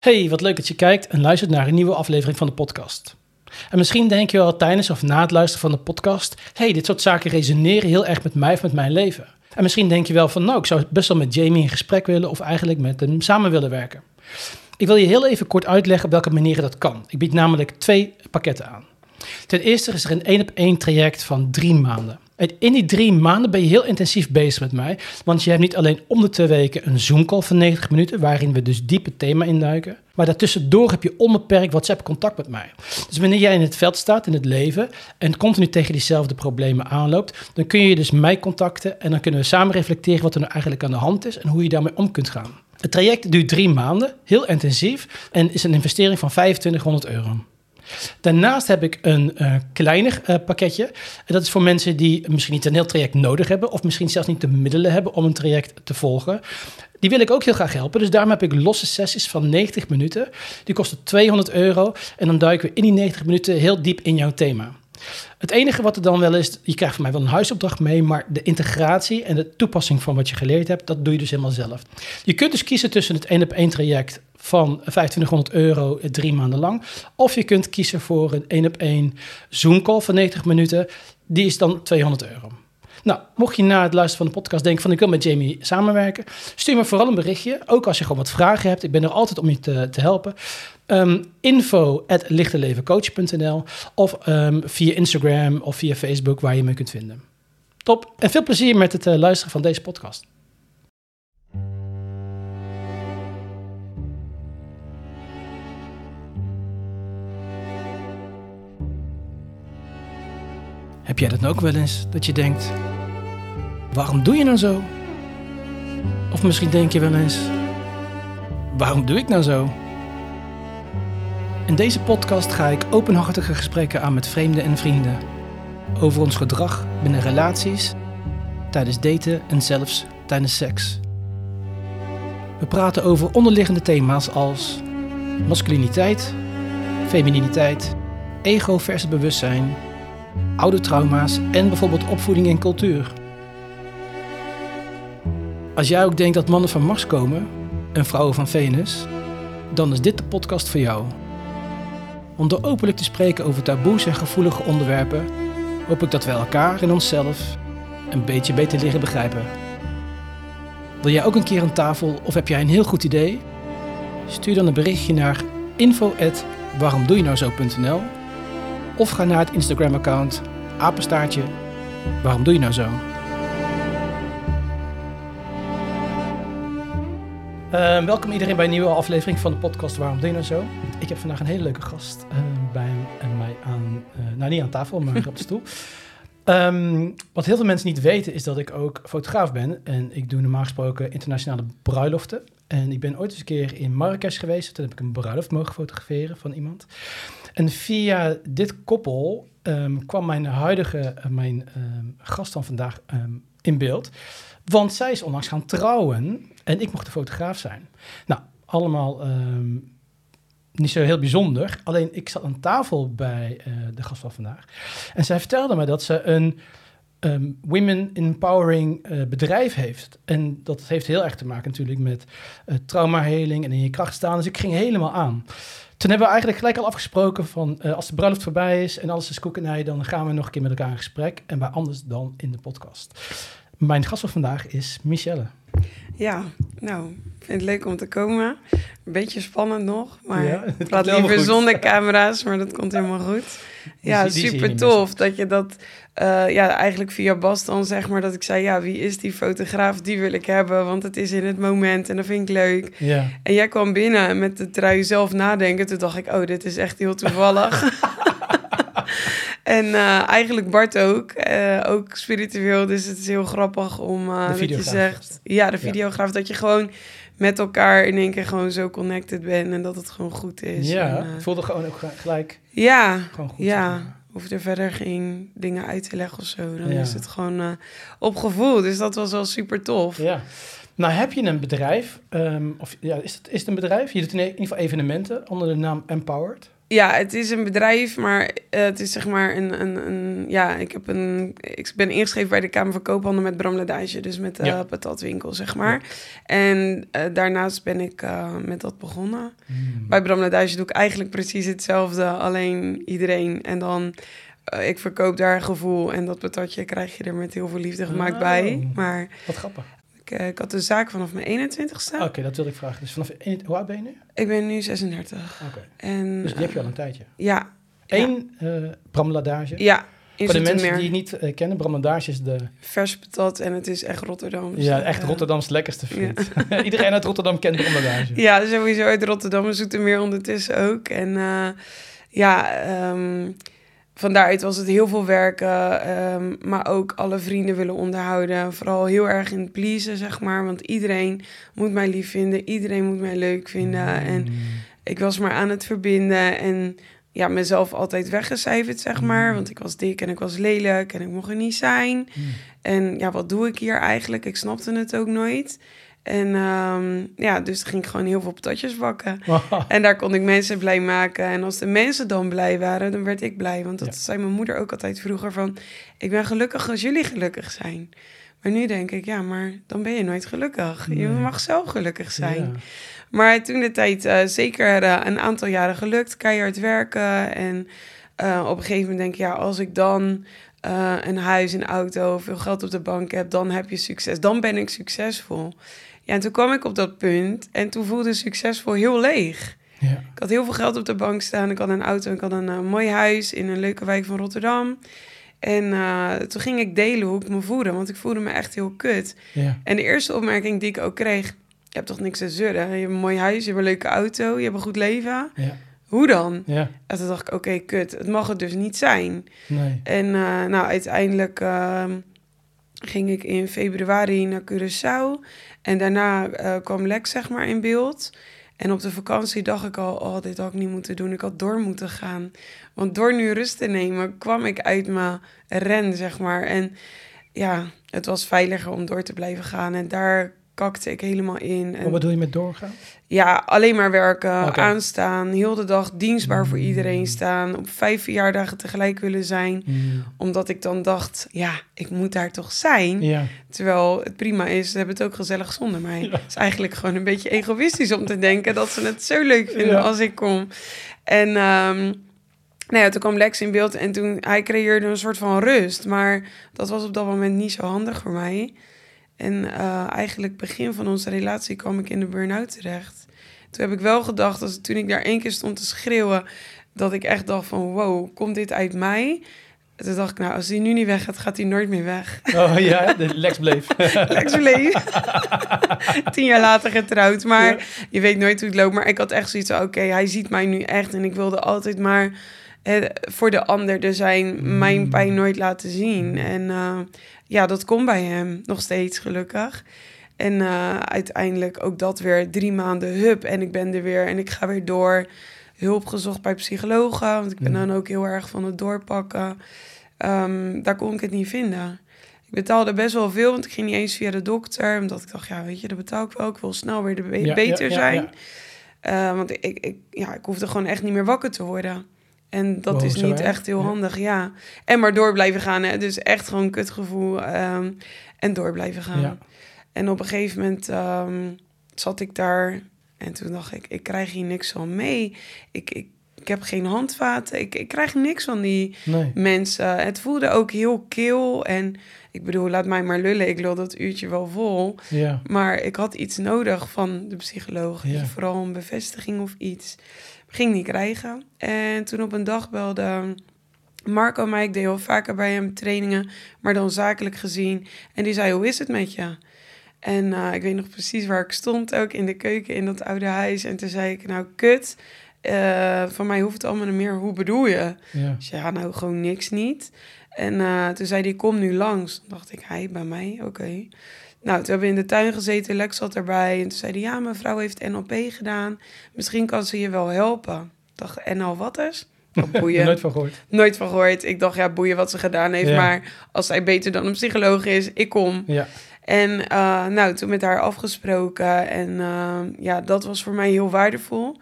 Hey, wat leuk dat je kijkt en luistert naar een nieuwe aflevering van de podcast. En misschien denk je wel tijdens of na het luisteren van de podcast: hey, dit soort zaken resoneren heel erg met mij of met mijn leven. En misschien denk je wel van: nou, ik zou best wel met Jamie in gesprek willen of eigenlijk met hem samen willen werken. Ik wil je heel even kort uitleggen op welke manieren dat kan. Ik bied namelijk twee pakketten aan. Ten eerste is er een één op één traject van drie maanden. In die drie maanden ben je heel intensief bezig met mij. Want je hebt niet alleen om de twee weken een Zoom-call van 90 minuten, waarin we dus diep het thema induiken. Maar daartussendoor heb je onbeperkt WhatsApp-contact met mij. Dus wanneer jij in het veld staat, in het leven, en continu tegen diezelfde problemen aanloopt, dan kun je dus mij contacten en dan kunnen we samen reflecteren wat er nou eigenlijk aan de hand is en hoe je daarmee om kunt gaan. Het traject duurt drie maanden, heel intensief, en is een investering van 2500 euro. Daarnaast heb ik een uh, kleiner uh, pakketje. En dat is voor mensen die misschien niet een heel traject nodig hebben, of misschien zelfs niet de middelen hebben om een traject te volgen. Die wil ik ook heel graag helpen. Dus daarom heb ik losse sessies van 90 minuten. Die kosten 200 euro. En dan duiken we in die 90 minuten heel diep in jouw thema. Het enige wat er dan wel is, je krijgt van mij wel een huisopdracht mee, maar de integratie en de toepassing van wat je geleerd hebt, dat doe je dus helemaal zelf. Je kunt dus kiezen tussen het 1 op 1 traject van 2500 euro drie maanden lang. Of je kunt kiezen voor een 1 op 1 Zoom call van 90 minuten. Die is dan 200 euro. Nou, mocht je na het luisteren van de podcast denken van ik wil met Jamie samenwerken, stuur me vooral een berichtje. Ook als je gewoon wat vragen hebt. Ik ben er altijd om je te, te helpen. Um, info at lichtelevencoach.nl of um, via Instagram of via Facebook waar je me kunt vinden. Top. En veel plezier met het uh, luisteren van deze podcast. Heb jij dat ook wel eens? Dat je denkt, waarom doe je nou zo? Of misschien denk je wel eens, waarom doe ik nou zo? In deze podcast ga ik openhartige gesprekken aan met vreemden en vrienden. Over ons gedrag binnen relaties, tijdens daten en zelfs tijdens seks. We praten over onderliggende thema's als masculiniteit, femininiteit, ego versus bewustzijn oude trauma's en bijvoorbeeld opvoeding en cultuur. Als jij ook denkt dat mannen van Mars komen en vrouwen van Venus, dan is dit de podcast voor jou. Om door openlijk te spreken over taboes en gevoelige onderwerpen, hoop ik dat we elkaar en onszelf een beetje beter leren begrijpen. Wil jij ook een keer aan tafel of heb jij een heel goed idee? Stuur dan een berichtje naar info@waaromdoejenouzo.nl of ga naar het Instagram-account apenstaartje. Waarom doe je nou zo? Uh, welkom iedereen bij een nieuwe aflevering van de podcast Waarom doe je nou zo? Ik heb vandaag een hele leuke gast uh, bij mij aan, uh, nou niet aan tafel, maar op de stoel. Um, wat heel veel mensen niet weten is dat ik ook fotograaf ben en ik doe normaal gesproken internationale bruiloften. En ik ben ooit eens een keer in Marrakesh geweest. Toen heb ik een bruiloft mogen fotograferen van iemand. En via dit koppel um, kwam mijn huidige, uh, mijn um, gast van vandaag um, in beeld. Want zij is onlangs gaan trouwen en ik mocht de fotograaf zijn. Nou, allemaal niet zo heel bijzonder. Alleen ik zat aan tafel bij uh, de gast van vandaag. En zij vertelde me dat ze een um, women empowering uh, bedrijf heeft. En dat heeft heel erg te maken natuurlijk met uh, traumaheling en in je kracht staan. Dus ik ging helemaal aan. Toen hebben we eigenlijk gelijk al afgesproken van uh, als de bruiloft voorbij is en alles is koekenij, dan gaan we nog een keer met elkaar in gesprek. En bij anders dan in de podcast. Mijn gast van vandaag is Michelle. Ja, nou, ik vind het leuk om te komen. Een beetje spannend nog, maar ja, ik praat liever zonder camera's, maar dat komt helemaal goed. Ja, super tof dat je dat, uh, ja, eigenlijk via Bas dan zeg maar, dat ik zei, ja, wie is die fotograaf? Die wil ik hebben, want het is in het moment en dat vind ik leuk. Ja. En jij kwam binnen met de trui zelf nadenken. Toen dacht ik, oh, dit is echt heel toevallig. En uh, eigenlijk Bart ook. Uh, ook spiritueel. Dus het is heel grappig om dat je zegt. Ja, de videograaf. Ja. Dat je gewoon met elkaar in één keer gewoon zo connected bent. En dat het gewoon goed is. Ja, en, voelde gewoon ook gelijk. Ja, gewoon goed, ja. Of er verder geen dingen uit te leggen of zo. Dan ja. is het gewoon op gevoel. Dus dat was wel super tof. Ja. Nou, heb je een bedrijf, um, of ja, is het, is het een bedrijf? Je doet in ieder geval evenementen onder de naam Empowered. Ja, het is een bedrijf, maar eh, het is zeg maar een, een, een... Ja, ik, heb een, ik ben ingeschreven bij de Kamer van Koophandel met Bram Ladage. Dus met de Ja. patatwinkel, zeg maar. En eh, daarnaast ben ik eh, met dat begonnen. Hmm. Bij Bram Ladage doe ik eigenlijk precies hetzelfde. Alleen iedereen. En dan... eh, ik verkoop daar een gevoel. En dat patatje krijg je er met heel veel liefde gemaakt Oh. bij. Maar Wat grappig. Ik, eh, ik had de zaak vanaf mijn 21ste. Oké, dat wilde ik vragen. Dus vanaf, hoe oud ben je nu? Ik ben nu 36. Oké. En, Dus die heb je eh, al een tijdje. Ja. Eén eh bramladage. Ja, Voor de mensen die het niet eh, kennen, bramladage is de Vers patat en het is echt Rotterdam. ja, echt Rotterdams lekkerste ja. friet. Iedereen uit Rotterdam kent bramladage. Ja, sowieso uit Rotterdam en Zoetermeer ondertussen ook. En eh, ja, ehm, van daaruit was het heel veel werken, ehm, maar ook alle vrienden willen onderhouden. Vooral heel erg in het pleasen, zeg maar. Want iedereen moet mij lief vinden, iedereen moet mij leuk vinden. En Mm. ik was maar aan het verbinden en ja, mezelf altijd weggecijferd, zeg maar. Want ik was dik en ik was lelijk en ik mocht er niet zijn. Mm. En ja, wat doe ik hier eigenlijk? Ik snapte het ook nooit. En ehm, ja, dus ging ik gewoon heel veel patatjes bakken. En daar kon ik mensen blij maken. En als de mensen dan blij waren, dan werd ik blij. Want dat Ja. zei mijn moeder ook altijd vroeger van... ik ben gelukkig als jullie gelukkig zijn. Maar nu denk ik, ja, maar dan ben je nooit gelukkig. Je mag zelf gelukkig zijn. Ja. Maar toen de tijd eh, zeker eh, een aantal jaren gelukt, keihard werken. En eh, op een gegeven moment denk ik, ja, als ik dan een huis, een auto, veel geld op de bank heb, dan heb je succes. Dan ben ik succesvol. Ja, en toen kwam ik op dat punt en toen voelde succesvol heel leeg. Ja. Ik had heel veel geld op de bank staan. Ik had een auto, ik had een eh, mooi huis in een leuke wijk van Rotterdam. En eh, toen ging ik delen hoe ik me voelde, want ik voelde me echt heel kut. Ja. En de eerste opmerking die ik ook kreeg... je hebt toch niks te zeuren? Je hebt een mooi huis, je hebt een leuke auto, je hebt een goed leven. Ja. Hoe dan? Ja. En toen dacht ik, oké, kut, het mag het dus niet zijn. Nee. En eh, nou, uiteindelijk ehm, ging ik in februari naar Curaçao. En daarna eh, kwam Lex, zeg maar, in beeld. En op de vakantie dacht ik al, oh, dit had ik niet moeten doen. Ik had door moeten gaan. Want door nu rust te nemen, kwam ik uit mijn ren, zeg maar. En ja, het was veiliger om door te blijven gaan. En daar kakte ik helemaal in. En Wat bedoel je met doorgaan? ja, alleen maar werken, aanstaan, heel de dag dienstbaar voor iedereen staan, op vijf verjaardagen tegelijk willen zijn, Mm. omdat ik dan dacht, ja, ik moet daar toch zijn. Ja. Terwijl het prima is, ze hebben het ook gezellig zonder mij. Ja. Het is eigenlijk gewoon een beetje egoïstisch om te denken dat ze het zo leuk vinden Ja. als ik kom. En ehm, nou ja, toen kwam Lex in beeld en toen hij creëerde een soort van rust, maar dat was op dat moment niet zo handig voor mij. En eh, eigenlijk begin van onze relatie kwam ik in de burn-out terecht. Toen heb ik wel gedacht, als, toen ik daar één keer stond te schreeuwen, dat ik echt dacht van wow, komt dit uit mij? Toen dacht ik, nou, als hij nu niet weg gaat, gaat hij nooit meer weg. Oh ja, de Lex bleef. Lex bleef. Tien jaar later getrouwd, maar Ja. je weet nooit hoe het loopt. Maar ik had echt zoiets van, oké, hij ziet mij nu echt. En ik wilde altijd maar eh, voor de ander er zijn, mijn Mm. pijn nooit laten zien. En eh, ja, dat kon bij hem, nog steeds gelukkig. En eh, uiteindelijk ook dat weer drie maanden hup en ik ben er weer en ik ga weer door. Hulp gezocht bij psychologen, want ik ben Mm. dan ook heel erg van het doorpakken. Ehm, daar kon ik het niet vinden. Ik betaalde best wel veel, want ik ging niet eens via de dokter. Omdat ik dacht, ja, weet je, dat betaal ik wel. Ik wil snel weer de be- Ja, beter ja, zijn. Eh, want ik, ik, ja, ik hoefde gewoon echt niet meer wakker te worden. En dat Wow, is niet echt heel Ja. handig, ja. En maar door blijven gaan, hè. Dus echt gewoon kutgevoel. ehm, en door blijven gaan. Ja. En op een gegeven moment ehm, zat ik daar en toen dacht ik, ik krijg hier niks van mee. Ik, ik, ik heb geen handvaten, ik, ik krijg niks van die Nee. mensen. Het voelde ook heel kil en ik bedoel, laat mij maar lullen, ik lul dat uurtje wel vol. Ja. Maar ik had iets nodig van de psycholoog, Ja. vooral een bevestiging of iets. Ging niet krijgen. En toen op een dag belde Marco mij, ik deed heel vaker bij hem trainingen, maar dan zakelijk gezien. En die zei, hoe is het met je? En eh, ik weet nog precies waar ik stond, ook in de keuken in dat oude huis. En toen zei ik, nou kut, eh, van mij hoeft het allemaal niet meer, hoe bedoel je? Ja. Nou gewoon niks niet. En eh, toen zei hij, kom nu langs. Dacht ik, hij bij mij, oké. Nou, toen hebben we in de tuin gezeten, Lex zat erbij. En toen zei hij, ja, mijn vrouw heeft NLP gedaan. Misschien kan ze je wel helpen. Ik dacht, NL wat is? Oh, boeien. Nooit van gehoord. Nooit van gehoord. Ik dacht, ja, boeien wat ze gedaan heeft. Ja. Maar als zij beter dan een psycholoog is, ik kom. Ja. En uh, nou, toen met haar afgesproken. En uh, ja, dat was voor mij heel waardevol.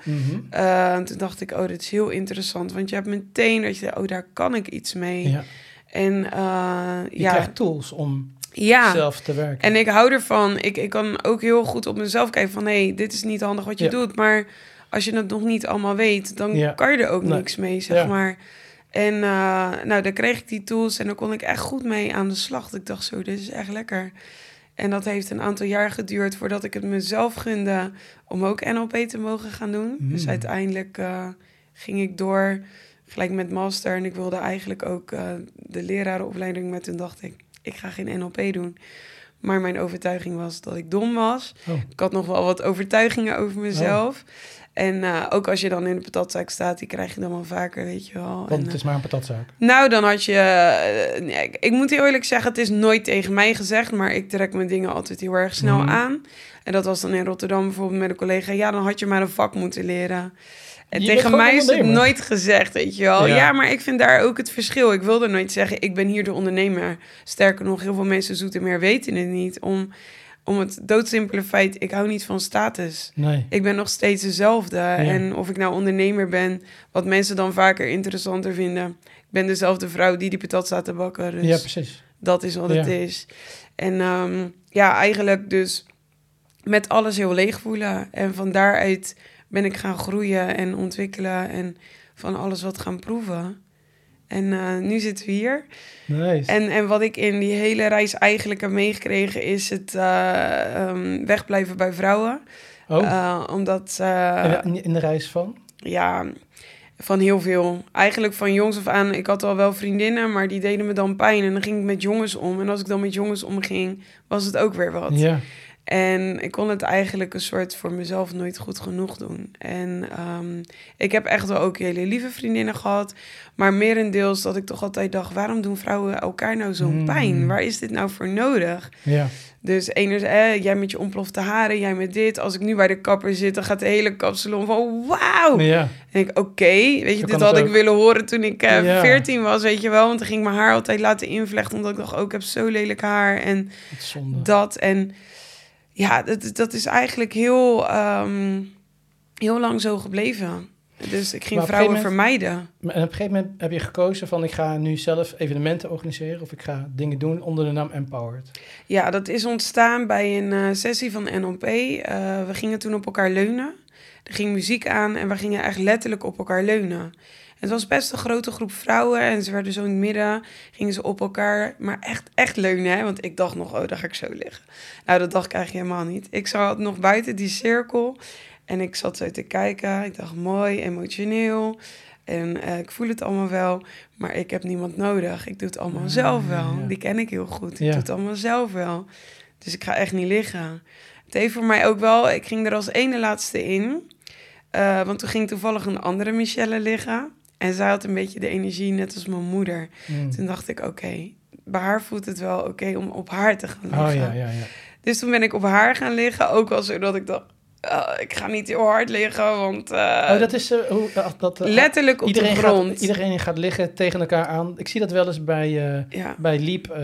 Uh, toen dacht ik, oh, dit is heel interessant. Want je hebt meteen dat je oh, daar kan ik iets mee. Ja. En Je ja, krijgt tools om ja. zelf te werken. En ik hou ervan. Ik, ik kan ook heel goed op mezelf kijken van... hé, hey, dit is niet handig wat je Ja. doet. Maar als je het nog niet allemaal weet... dan Ja. kan je er ook Nee. niks mee, zeg Ja. maar. En uh, nou, dan kreeg ik die tools... en dan kon ik echt goed mee aan de slag. Ik dacht zo, dit is echt lekker. En dat heeft een aantal jaar geduurd... voordat ik het mezelf gunde... om ook NLP te mogen gaan doen. Mm. Dus uiteindelijk uh, ging ik door... gelijk met master. En ik wilde eigenlijk ook uh, de lerarenopleiding... maar toen dacht ik, ik ga geen NLP doen... Maar mijn overtuiging was dat ik dom was. Oh. Ik had nog wel wat overtuigingen over mezelf. En uh, ook als je dan in de patatzaak staat, die krijg je dan wel vaker, weet je wel. Want en, het is maar een patatzaak. nou, dan had je... Uh, nee, ik, ik, moet heel eerlijk zeggen, het is nooit tegen mij gezegd... maar ik trek mijn dingen altijd heel erg snel Mhm. aan. En dat was dan in Rotterdam bijvoorbeeld met een collega... ja, dan had je maar een vak moeten leren. En Je tegen mij is het nooit gezegd, weet je wel. Ja. Ja. maar ik vind daar ook het verschil. Ik wilde nooit zeggen, ik ben hier de ondernemer. Sterker nog, heel veel mensen zoeten meer weten het niet. Om, om het doodsimpele feit, ik hou niet van status. Nee. Ik ben nog steeds dezelfde. En of ik nou ondernemer ben, wat mensen dan vaker interessanter vinden. Ik ben dezelfde vrouw die die patat staat te bakken. Dus Ja, precies. dat is wat Ja. het is. En ehm, ja, eigenlijk dus met alles heel leeg voelen. En van daaruit ben ik gaan groeien en ontwikkelen. En van alles wat gaan proeven. En eh, nu zitten we hier. Nice. En, en wat ik in die hele reis eigenlijk heb meegekregen... is het eh, ehm, wegblijven bij vrouwen. oh, Eh, omdat, in, de, in de reis van? ja, van heel veel. Eigenlijk van jongs af aan. Ik had al wel vriendinnen, maar die deden me dan pijn. En dan ging ik met jongens om. En als ik dan met jongens omging, was het ook weer wat. Ja. En ik kon het eigenlijk een soort voor mezelf nooit goed genoeg doen. En ehm, ik heb echt wel ook hele lieve vriendinnen gehad. Maar merendeels dat ik toch altijd dacht... waarom doen vrouwen elkaar nou zo'n Hmm. pijn? Waar is dit nou voor nodig? Ja. Dus enerzijds, eh, jij met je ontplofte haren, jij met dit. Als ik nu bij de kapper zit, dan gaat de hele kapsalon van... wauw! Ja. En ik, oké, weet je, dit had ik ook. willen horen toen ik eh, Ja. 14 was, weet je wel. Want dan ging ik mijn haar altijd laten invlechten, omdat ik dacht, oh, ik heb zo lelijk haar. En dat. En ja, dat, dat is eigenlijk heel, ehm, heel lang zo gebleven. Dus ik ging vrouwen vermijden. Maar En op een gegeven moment heb je gekozen van ik ga nu zelf evenementen organiseren of ik ga dingen doen onder de naam Empowered. Ja, dat is ontstaan bij een eh, sessie van NLP. Eh, we gingen toen op elkaar leunen. Er ging muziek aan en we gingen echt letterlijk op elkaar leunen. Het was best een grote groep vrouwen en ze werden zo in het midden, gingen ze op elkaar, maar echt, echt leunen. Hè? Want ik dacht nog, oh, daar ga ik zo liggen. Nou, dat dacht ik eigenlijk helemaal niet. Ik zat nog buiten die cirkel en ik zat zo te kijken. Ik dacht, mooi, emotioneel. En eh, ik voel het allemaal wel, maar ik heb niemand nodig. Ik doe het allemaal Ah, zelf wel. ja. Die ken ik heel goed. Ik Ja. doe het allemaal zelf wel. Dus ik ga echt niet liggen. Het heeft voor mij ook wel... Ik ging er als ene laatste in. Eh, want toen ging toevallig een andere Michelle liggen. En zij had een beetje de energie, net als mijn moeder. Mm. Toen dacht ik, oké, bij haar voelt het wel oké om op haar te gaan liggen. Oh ja, ja, ja. Dus toen ben ik op haar gaan liggen. Ook wel zodat ik dacht, ah, ik ga niet heel hard liggen, want... eh, oh, dat is eh, hoe eh, dat. letterlijk op iedereen de grond. Gaat, iedereen gaat liggen tegen elkaar aan. Ik zie dat wel eens bij, Ja. bij Leap.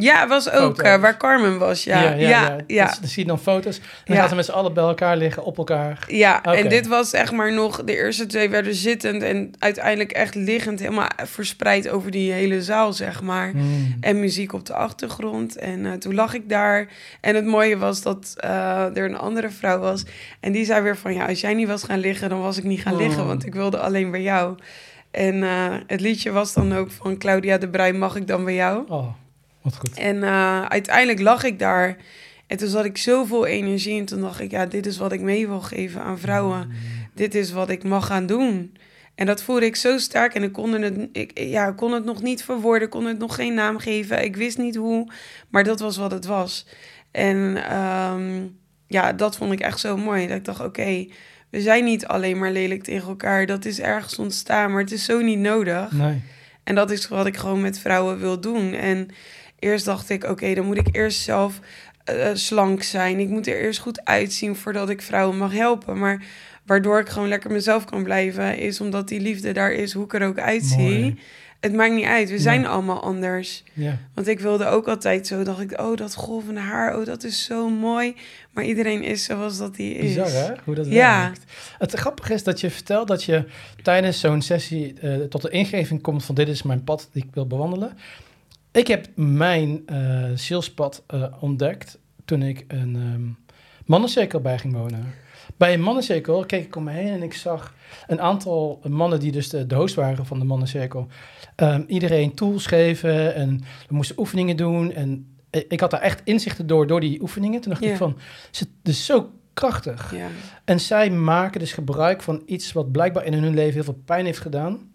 Ja, was ook eh, waar Carmen was, ja. Ja, ja, ja. Dus, dan zie je dan foto's. En dan gaan ze met z'n allen bij elkaar liggen, op elkaar. Ja, en dit was zeg maar nog... De eerste twee werden zittend en uiteindelijk echt liggend... helemaal verspreid over die hele zaal, zeg maar. Mm. En muziek op de achtergrond. En eh, toen lag ik daar. En het mooie was dat eh, er een andere vrouw was. En die zei weer van... Ja, als jij niet was gaan liggen, dan was ik niet gaan Oh. liggen. Want ik wilde alleen bij jou. En het liedje was dan ook van Claudia de Breij... Mag ik dan bij jou? Oh, wat goed. En eh, uiteindelijk lag ik daar. En toen zat ik zoveel energie. En toen dacht ik, ja, dit is wat ik mee wil geven aan vrouwen. Dit is wat ik mag gaan doen. En dat voelde ik zo sterk. En ik kon het, ik, ja, kon het nog niet verwoorden. Kon het nog geen naam geven. Ik wist niet hoe. Maar dat was wat het was. En ehm, ja, dat vond ik echt zo mooi. Dat ik dacht, oké, we zijn niet alleen maar lelijk tegen elkaar. Dat is ergens ontstaan. Maar het is zo niet nodig. Nee. En dat is wat ik gewoon met vrouwen wil doen. En eerst dacht ik, oké, dan moet ik eerst zelf eh, slank zijn. Ik moet er eerst goed uitzien voordat ik vrouwen mag helpen. Maar waardoor ik gewoon lekker mezelf kan blijven, is omdat die liefde daar is, hoe ik er ook uitzie. Mooi. Het maakt niet uit. We zijn allemaal anders. Ja. Want ik wilde ook altijd zo, dacht ik, oh, dat golvende haar, oh, dat is zo mooi. Maar iedereen is zoals dat hij is. Bizar, hè? Hoe dat Ja. werkt. Het grappige is dat je vertelt dat je tijdens zo'n sessie eh, tot de ingeving komt van dit is mijn pad die ik wil bewandelen. Ik heb mijn eh zielspad eh, ontdekt toen ik een ehm mannencirkel bij ging wonen. Bij een mannencirkel keek ik om me heen en ik zag een aantal mannen die dus de, de host waren van de mannencirkel. ehm, iedereen tools geven en we moesten oefeningen doen. En ik had daar echt inzichten door, door die oefeningen. Toen dacht ik van, het is zo krachtig. En zij maken dus gebruik van iets wat blijkbaar in hun leven heel veel pijn heeft gedaan.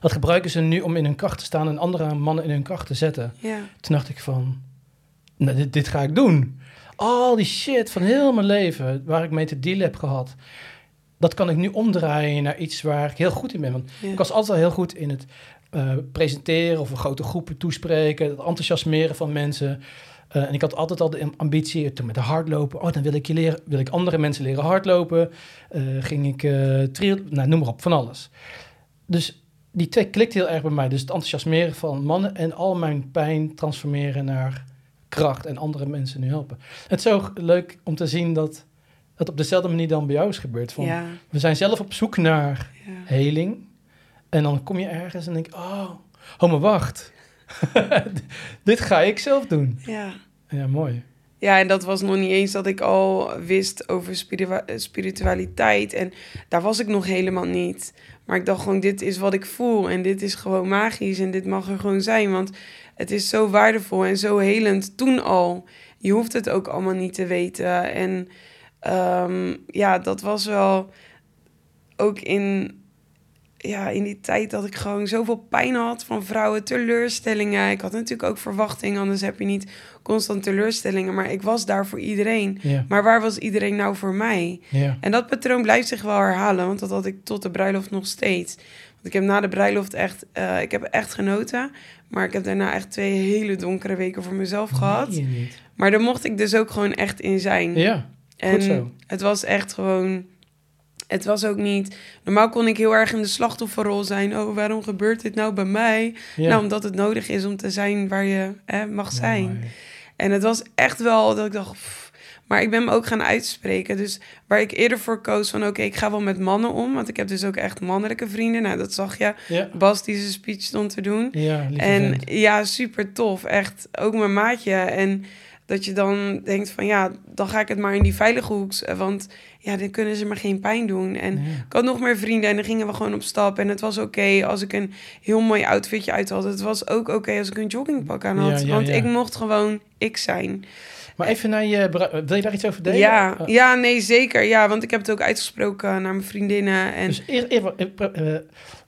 Dat gebruiken ze nu om in hun kracht te staan en andere mannen in hun kracht te zetten. ja, Toen dacht ik van, nou, dit, dit ga ik doen. Al die shit van heel mijn leven waar ik mee te dealen heb gehad. Dat kan ik nu omdraaien naar iets waar ik heel goed in ben. Want ja. ik was altijd al heel goed in het eh, presenteren of een grote groepen toespreken. Het enthousiasmeren van mensen. Eh, en ik had altijd al de ambitie, toen met de hardlopen. Oh, dan wil ik, je leren, wil ik andere mensen leren hardlopen. Eh, ging ik uh, nou, noem maar op, van alles. Dus die twee klikt heel erg bij mij. Dus het enthousiasmeren van mannen en al mijn pijn transformeren naar kracht en andere mensen nu helpen. Het is zo leuk om te zien dat het op dezelfde manier dan bij jou is gebeurd. Van, ja, We zijn zelf op zoek naar ja. heling. En dan kom je ergens en denk oh, oh maar wacht. Dit ga ik zelf doen. ja. Ja, mooi. Ja, en dat was nog niet eens dat ik al wist over spiritua- spiritualiteit. En daar was ik nog helemaal niet. Maar ik dacht gewoon, dit is wat ik voel. En dit is gewoon magisch. En dit mag er gewoon zijn. Want het is zo waardevol en zo helend toen al. Je hoeft het ook allemaal niet te weten. En ehm, ja, dat was wel ook in, ja, in die tijd dat ik gewoon zoveel pijn had van vrouwen, teleurstellingen. Ik had natuurlijk ook verwachtingen, anders heb je niet constant teleurstellingen. Maar ik was daar voor iedereen. Maar waar was iedereen nou voor mij? En dat patroon blijft zich wel herhalen, want dat had ik tot de bruiloft nog steeds. Want ik heb na de bruiloft echt, eh, ik heb echt genoten. Maar ik heb daarna echt twee hele donkere weken voor mezelf gehad. Maar daar mocht ik dus ook gewoon echt in zijn. Ja, en goed zo. het was echt gewoon. Het was ook niet. Normaal kon ik heel erg in de slachtofferrol zijn. Oh, waarom gebeurt dit nou bij mij? ja. Nou, omdat het nodig is om te zijn waar je hè, mag zijn. En het was echt wel dat ik dacht. pff. Maar ik ben me ook gaan uitspreken. Dus waar ik eerder voor koos van oké, ik ga wel met mannen om. Want ik heb dus ook echt mannelijke vrienden. Nou, dat zag je. Ja, Bas die zijn speech stond te doen. ja En vent. ja, super tof. Echt ook mijn maatje. En dat je dan denkt van ja, dan ga ik het maar in die veilige hoek. z- Want ja, dan kunnen ze me geen pijn doen. En Ja. ik had nog meer vrienden en dan gingen we gewoon op stap. En het was oké als ik een heel mooi outfitje uit had. Het was ook oké als ik een joggingpak aan had. Ja, ja, want ja. ik mocht gewoon ik zijn. Maar even naar je... brui- Wil je daar iets over delen? Ja, Uh, ja, nee, zeker. Ja, want ik heb het ook uitgesproken naar mijn vriendinnen. En Dus eer, eer- eh, eh,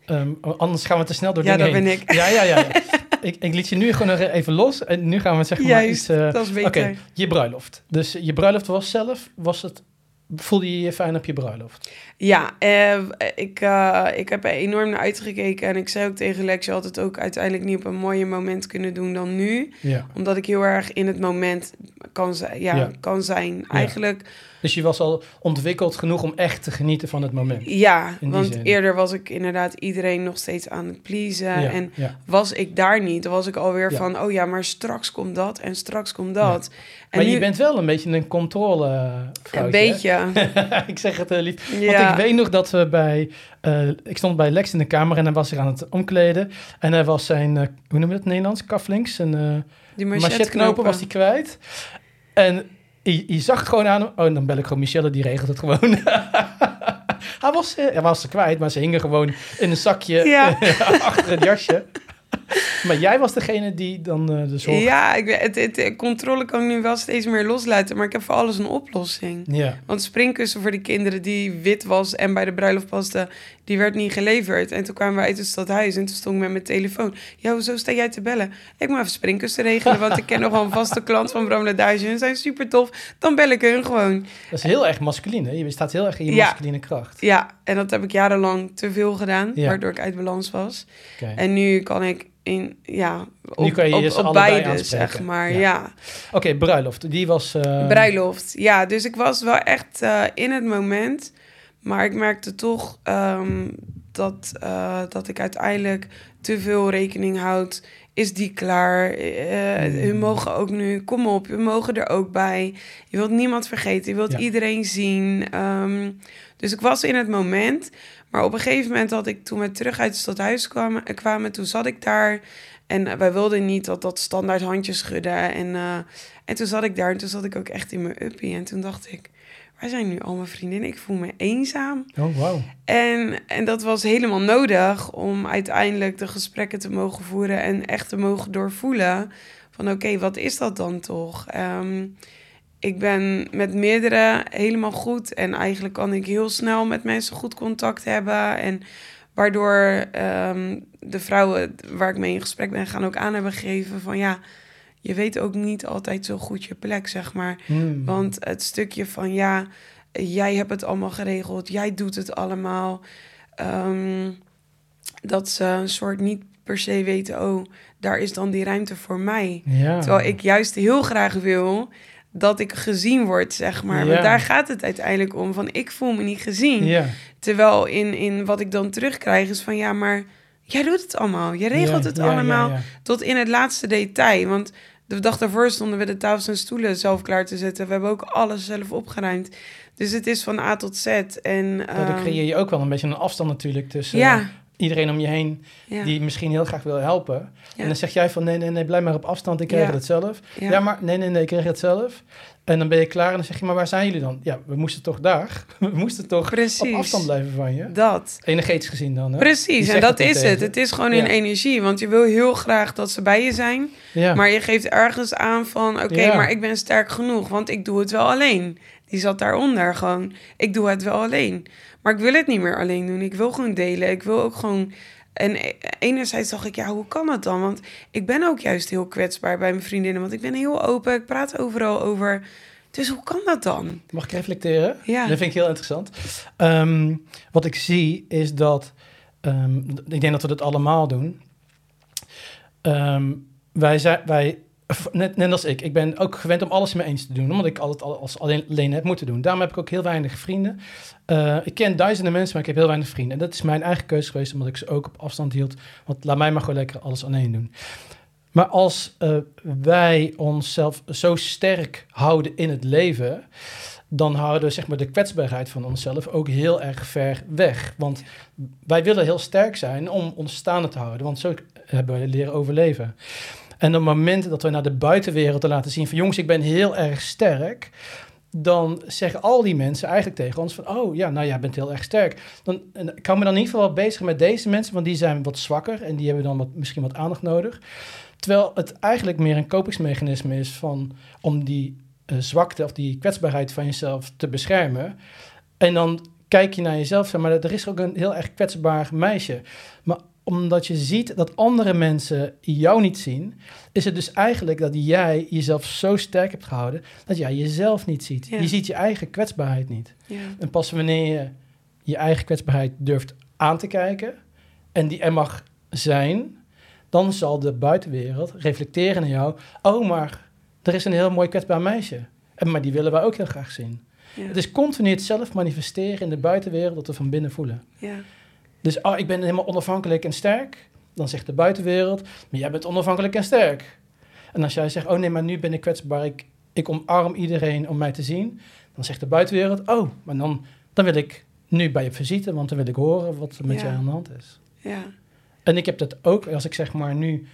ehm, anders gaan we te snel door ja, dingen heen. ben ik. Ja, ja, ja. ik, ik liet je nu gewoon nog even los. En nu gaan we zeg maar Juist, iets... eh, dat is Oké, beter. je bruiloft. Dus je bruiloft was zelf... Was het, voelde je je fijn op je bruiloft? Ja, eh, ik, eh, ik heb er enorm naar uitgekeken. En ik zei ook tegen Lex, je had het ook uiteindelijk niet op een mooier moment kunnen doen dan nu. Ja. Omdat ik heel erg in het moment kan, zi- ja, Ja. kan zijn. Eigenlijk, Dus je was al ontwikkeld genoeg om echt te genieten van het moment. ja. want zin. eerder was ik inderdaad iedereen nog steeds aan het pleasen. ja, En ja. was ik daar niet. Dan was ik alweer Ja. van, oh ja, maar straks komt dat en straks komt dat. En Maar nu, je bent wel een beetje een controle een beetje. ik zeg het heel lief. ja. Want ik weet nog dat we bij... eh, ik stond bij Lex in de kamer en hij was zich aan het omkleden. En hij was zijn, eh, hoe noem je dat in het Nederlands? Kaflinks, zijn eh Die machetknopen was hij kwijt. En je, je zag het gewoon aan hem. Oh, dan bel ik gewoon Michelle, die regelt het gewoon. hij, was, eh, hij was ze kwijt, maar ze hingen gewoon in een zakje Ja. achter het jasje. maar jij was degene die dan eh, de zorg... Ja, ik, het, het, controle kan ik nu wel steeds meer loslaten. Maar ik heb voor alles een oplossing. Ja. Want springkussen voor die kinderen die wit was en bij de bruiloft paste, die werd niet geleverd. En toen kwamen we uit het stadhuis en toen stond ik met mijn telefoon. Ja, hoezo sta jij te bellen? Ik moet even springkussen regelen, want ik ken nog wel een vaste klant van Bram Ladage. En ze zijn super tof. Dan bel ik hun gewoon. Dat is heel erg masculine. Je staat heel erg in je Ja. masculine kracht. Ja, en dat heb ik jarenlang te veel gedaan, Ja. waardoor ik uit balans was. Oké. En nu kan ik in, ja, op, Nu kan je op, je op beide, aanspreken. zeg maar. Ja. ja. Oké, bruiloft. Die was... eh, Bruiloft, ja. Dus ik was wel echt eh, in het moment. Maar ik merkte toch ehm, dat, eh, dat ik uiteindelijk te veel rekening houd. Is die klaar? Uh, Hun mogen ook nu, kom op, we mogen er ook bij. Je wilt niemand vergeten, je wilt iedereen zien. Ehm, dus ik was in het moment. Maar op een gegeven moment dat ik toen we terug uit het stadhuis kwamen, kwamen, toen zat ik daar. En wij wilden niet dat dat standaard handjes schudden. En, en toen zat ik daar en toen zat ik ook echt in mijn uppie. En toen dacht ik, waar zijn nu al mijn vriendinnen? Ik voel me eenzaam. Oh, wow. En, en dat was helemaal nodig om uiteindelijk de gesprekken te mogen voeren en echt te mogen doorvoelen van oké, wat is dat dan toch? Ehm, ik ben met meerdere helemaal goed en eigenlijk kan ik heel snel met mensen goed contact hebben en waardoor um, de vrouwen waar ik mee in gesprek ben gaan ook aan hebben gegeven van ja, je weet ook niet altijd zo goed je plek, zeg maar. Hmm. Want het stukje van ja, jij hebt het allemaal geregeld, jij doet het allemaal. Ehm, dat ze een soort niet per se weten, oh, daar is dan die ruimte voor mij. Terwijl ik juist heel graag wil dat ik gezien word, zeg maar. Ja. daar gaat het uiteindelijk om, van ik voel me niet gezien. Ja. Terwijl in, in wat ik dan terugkrijg is van, ja, maar jij doet het allemaal. Je regelt het allemaal tot in het laatste detail. Want de dag daarvoor stonden we de tafels en stoelen zelf klaar te zetten. We hebben ook alles zelf opgeruimd. Dus het is van A tot Z. En, uh, dan ehm, creëer je ook wel een beetje een afstand natuurlijk tussen ja. Iedereen om je heen... die misschien heel graag wil helpen. En dan zeg jij van nee, nee, nee, blijf maar op afstand, ik regel het zelf. Ja. maar nee, nee, nee, ik regel het zelf. En dan ben je klaar en dan zeg je, maar waar zijn jullie dan? Ja, we moesten toch daar? We moesten toch Precies. op afstand blijven van je? Dat. Energetisch gezien dan, hè? Precies, en dat is het. Het is gewoon in energie. Want je wil heel graag dat ze bij je zijn. Ja. Maar je geeft ergens aan van, oké, maar ik ben sterk genoeg. Want ik doe het wel alleen. Die zat daaronder gewoon. Ik doe het wel alleen. Maar ik wil het niet meer alleen doen. Ik wil gewoon delen. Ik wil ook gewoon en e-, enerzijds dacht ik, ja, hoe kan dat dan? Want ik ben ook juist heel kwetsbaar bij mijn vriendinnen. Want ik ben heel open, ik praat overal over. Dus hoe kan dat dan? Mag ik reflecteren? Ja. Dat vind ik heel interessant. Ehm, wat ik zie is dat, ehm, ik denk dat we dat allemaal doen. Ehm, wij, zijn, wij net, net als ik, ik ben ook gewend om alles in eens te doen, omdat ik altijd alles alleen, alleen heb moeten doen. Daarom heb ik ook heel weinig vrienden. Uh, ik ken duizenden mensen, maar ik heb heel weinig vrienden. En dat is mijn eigen keuze geweest, omdat ik ze ook op afstand hield. Want laat mij maar gewoon lekker alles alleen doen. Maar als uh, wij onszelf zo sterk houden in het leven, dan houden we zeg maar, de kwetsbaarheid van onszelf ook heel erg ver weg. Want wij willen heel sterk zijn om ons staande te houden, want zo hebben we leren overleven. En op het moment dat we naar de buitenwereld te laten zien van jongens, ik ben heel erg sterk, dan zeggen al die mensen eigenlijk tegen ons van, oh ja, nou jij bent heel erg sterk. Dan kan me dan in ieder geval bezig met deze mensen, want die zijn wat zwakker en die hebben dan wat, misschien wat aandacht nodig. Terwijl het eigenlijk meer een kopingsmechanisme is van, om die uh, zwakte of die kwetsbaarheid van jezelf te beschermen. En dan kijk je naar jezelf, maar er is ook een heel erg kwetsbaar meisje. Maar omdat je ziet dat andere mensen jou niet zien, is het dus eigenlijk dat jij jezelf zo sterk hebt gehouden dat jij jezelf niet ziet. Je ziet je eigen kwetsbaarheid niet. Ja. En pas wanneer je je eigen kwetsbaarheid durft aan te kijken en die er mag zijn, dan zal de buitenwereld reflecteren naar jou. Oh, maar er is een heel mooi kwetsbaar meisje. En, maar die willen wij ook heel graag zien. Het is continu het zelf manifesteren in de buitenwereld dat we van binnen voelen. Ja. Dus oh, ik ben helemaal onafhankelijk en sterk. Dan zegt de buitenwereld, maar jij bent onafhankelijk en sterk. En als jij zegt, oh nee, maar nu ben ik kwetsbaar, ik, ik omarm iedereen om mij te zien. Dan zegt de buitenwereld, oh, maar dan, dan wil ik nu bij je visite, want dan wil ik horen wat er met ja. jou aan de hand is. Ja. En ik heb dat ook, als ik zeg maar nu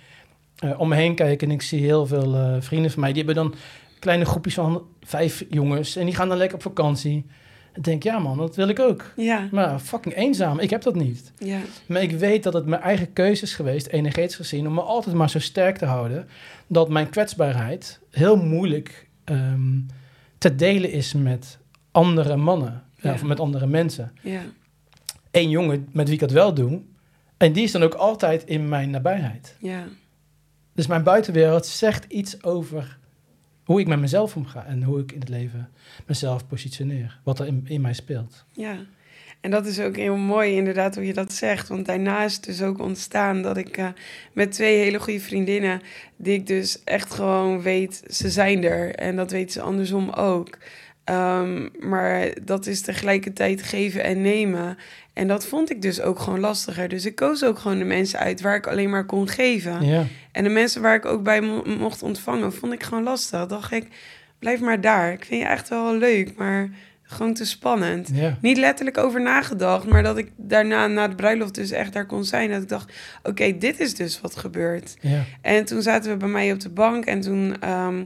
uh, om me heen kijk en ik zie heel veel uh, vrienden van mij, die hebben dan kleine groepjes van vijf jongens en die gaan dan lekker op vakantie. Dan denk ja man, dat wil ik ook. Ja. Maar fucking eenzaam, ik heb dat niet. Ja. Maar ik weet dat het mijn eigen keuze is geweest, energetisch gezien, om me altijd maar zo sterk te houden, dat mijn kwetsbaarheid heel moeilijk ehm, te delen is met andere mannen, ja. of met andere mensen. Ja. Eén jongen met wie ik het wel doe, en die is dan ook altijd in mijn nabijheid. Ja. Dus mijn buitenwereld zegt iets over hoe ik met mezelf omga en hoe ik in het leven mezelf positioneer. Wat er in, in mij speelt. Ja, en dat is ook heel mooi inderdaad hoe je dat zegt. Want daarna is het dus ook ontstaan dat ik uh, met twee hele goede vriendinnen... die ik dus echt gewoon weet, ze zijn er. En dat weten ze andersom ook. Ehm, maar dat is tegelijkertijd geven en nemen. En dat vond ik dus ook gewoon lastiger. Dus ik koos ook gewoon de mensen uit waar ik alleen maar kon geven. Ja. En de mensen waar ik ook bij mo- mocht ontvangen, vond ik gewoon lastig. Dacht ik, blijf maar daar. Ik vind je echt wel leuk, maar gewoon te spannend. Ja. Niet letterlijk over nagedacht, maar dat ik daarna, na de bruiloft, dus echt daar kon zijn. Dat ik dacht, oké, dit is dus wat gebeurt. Ja. En toen zaten we bij mij op de bank en toen ehm,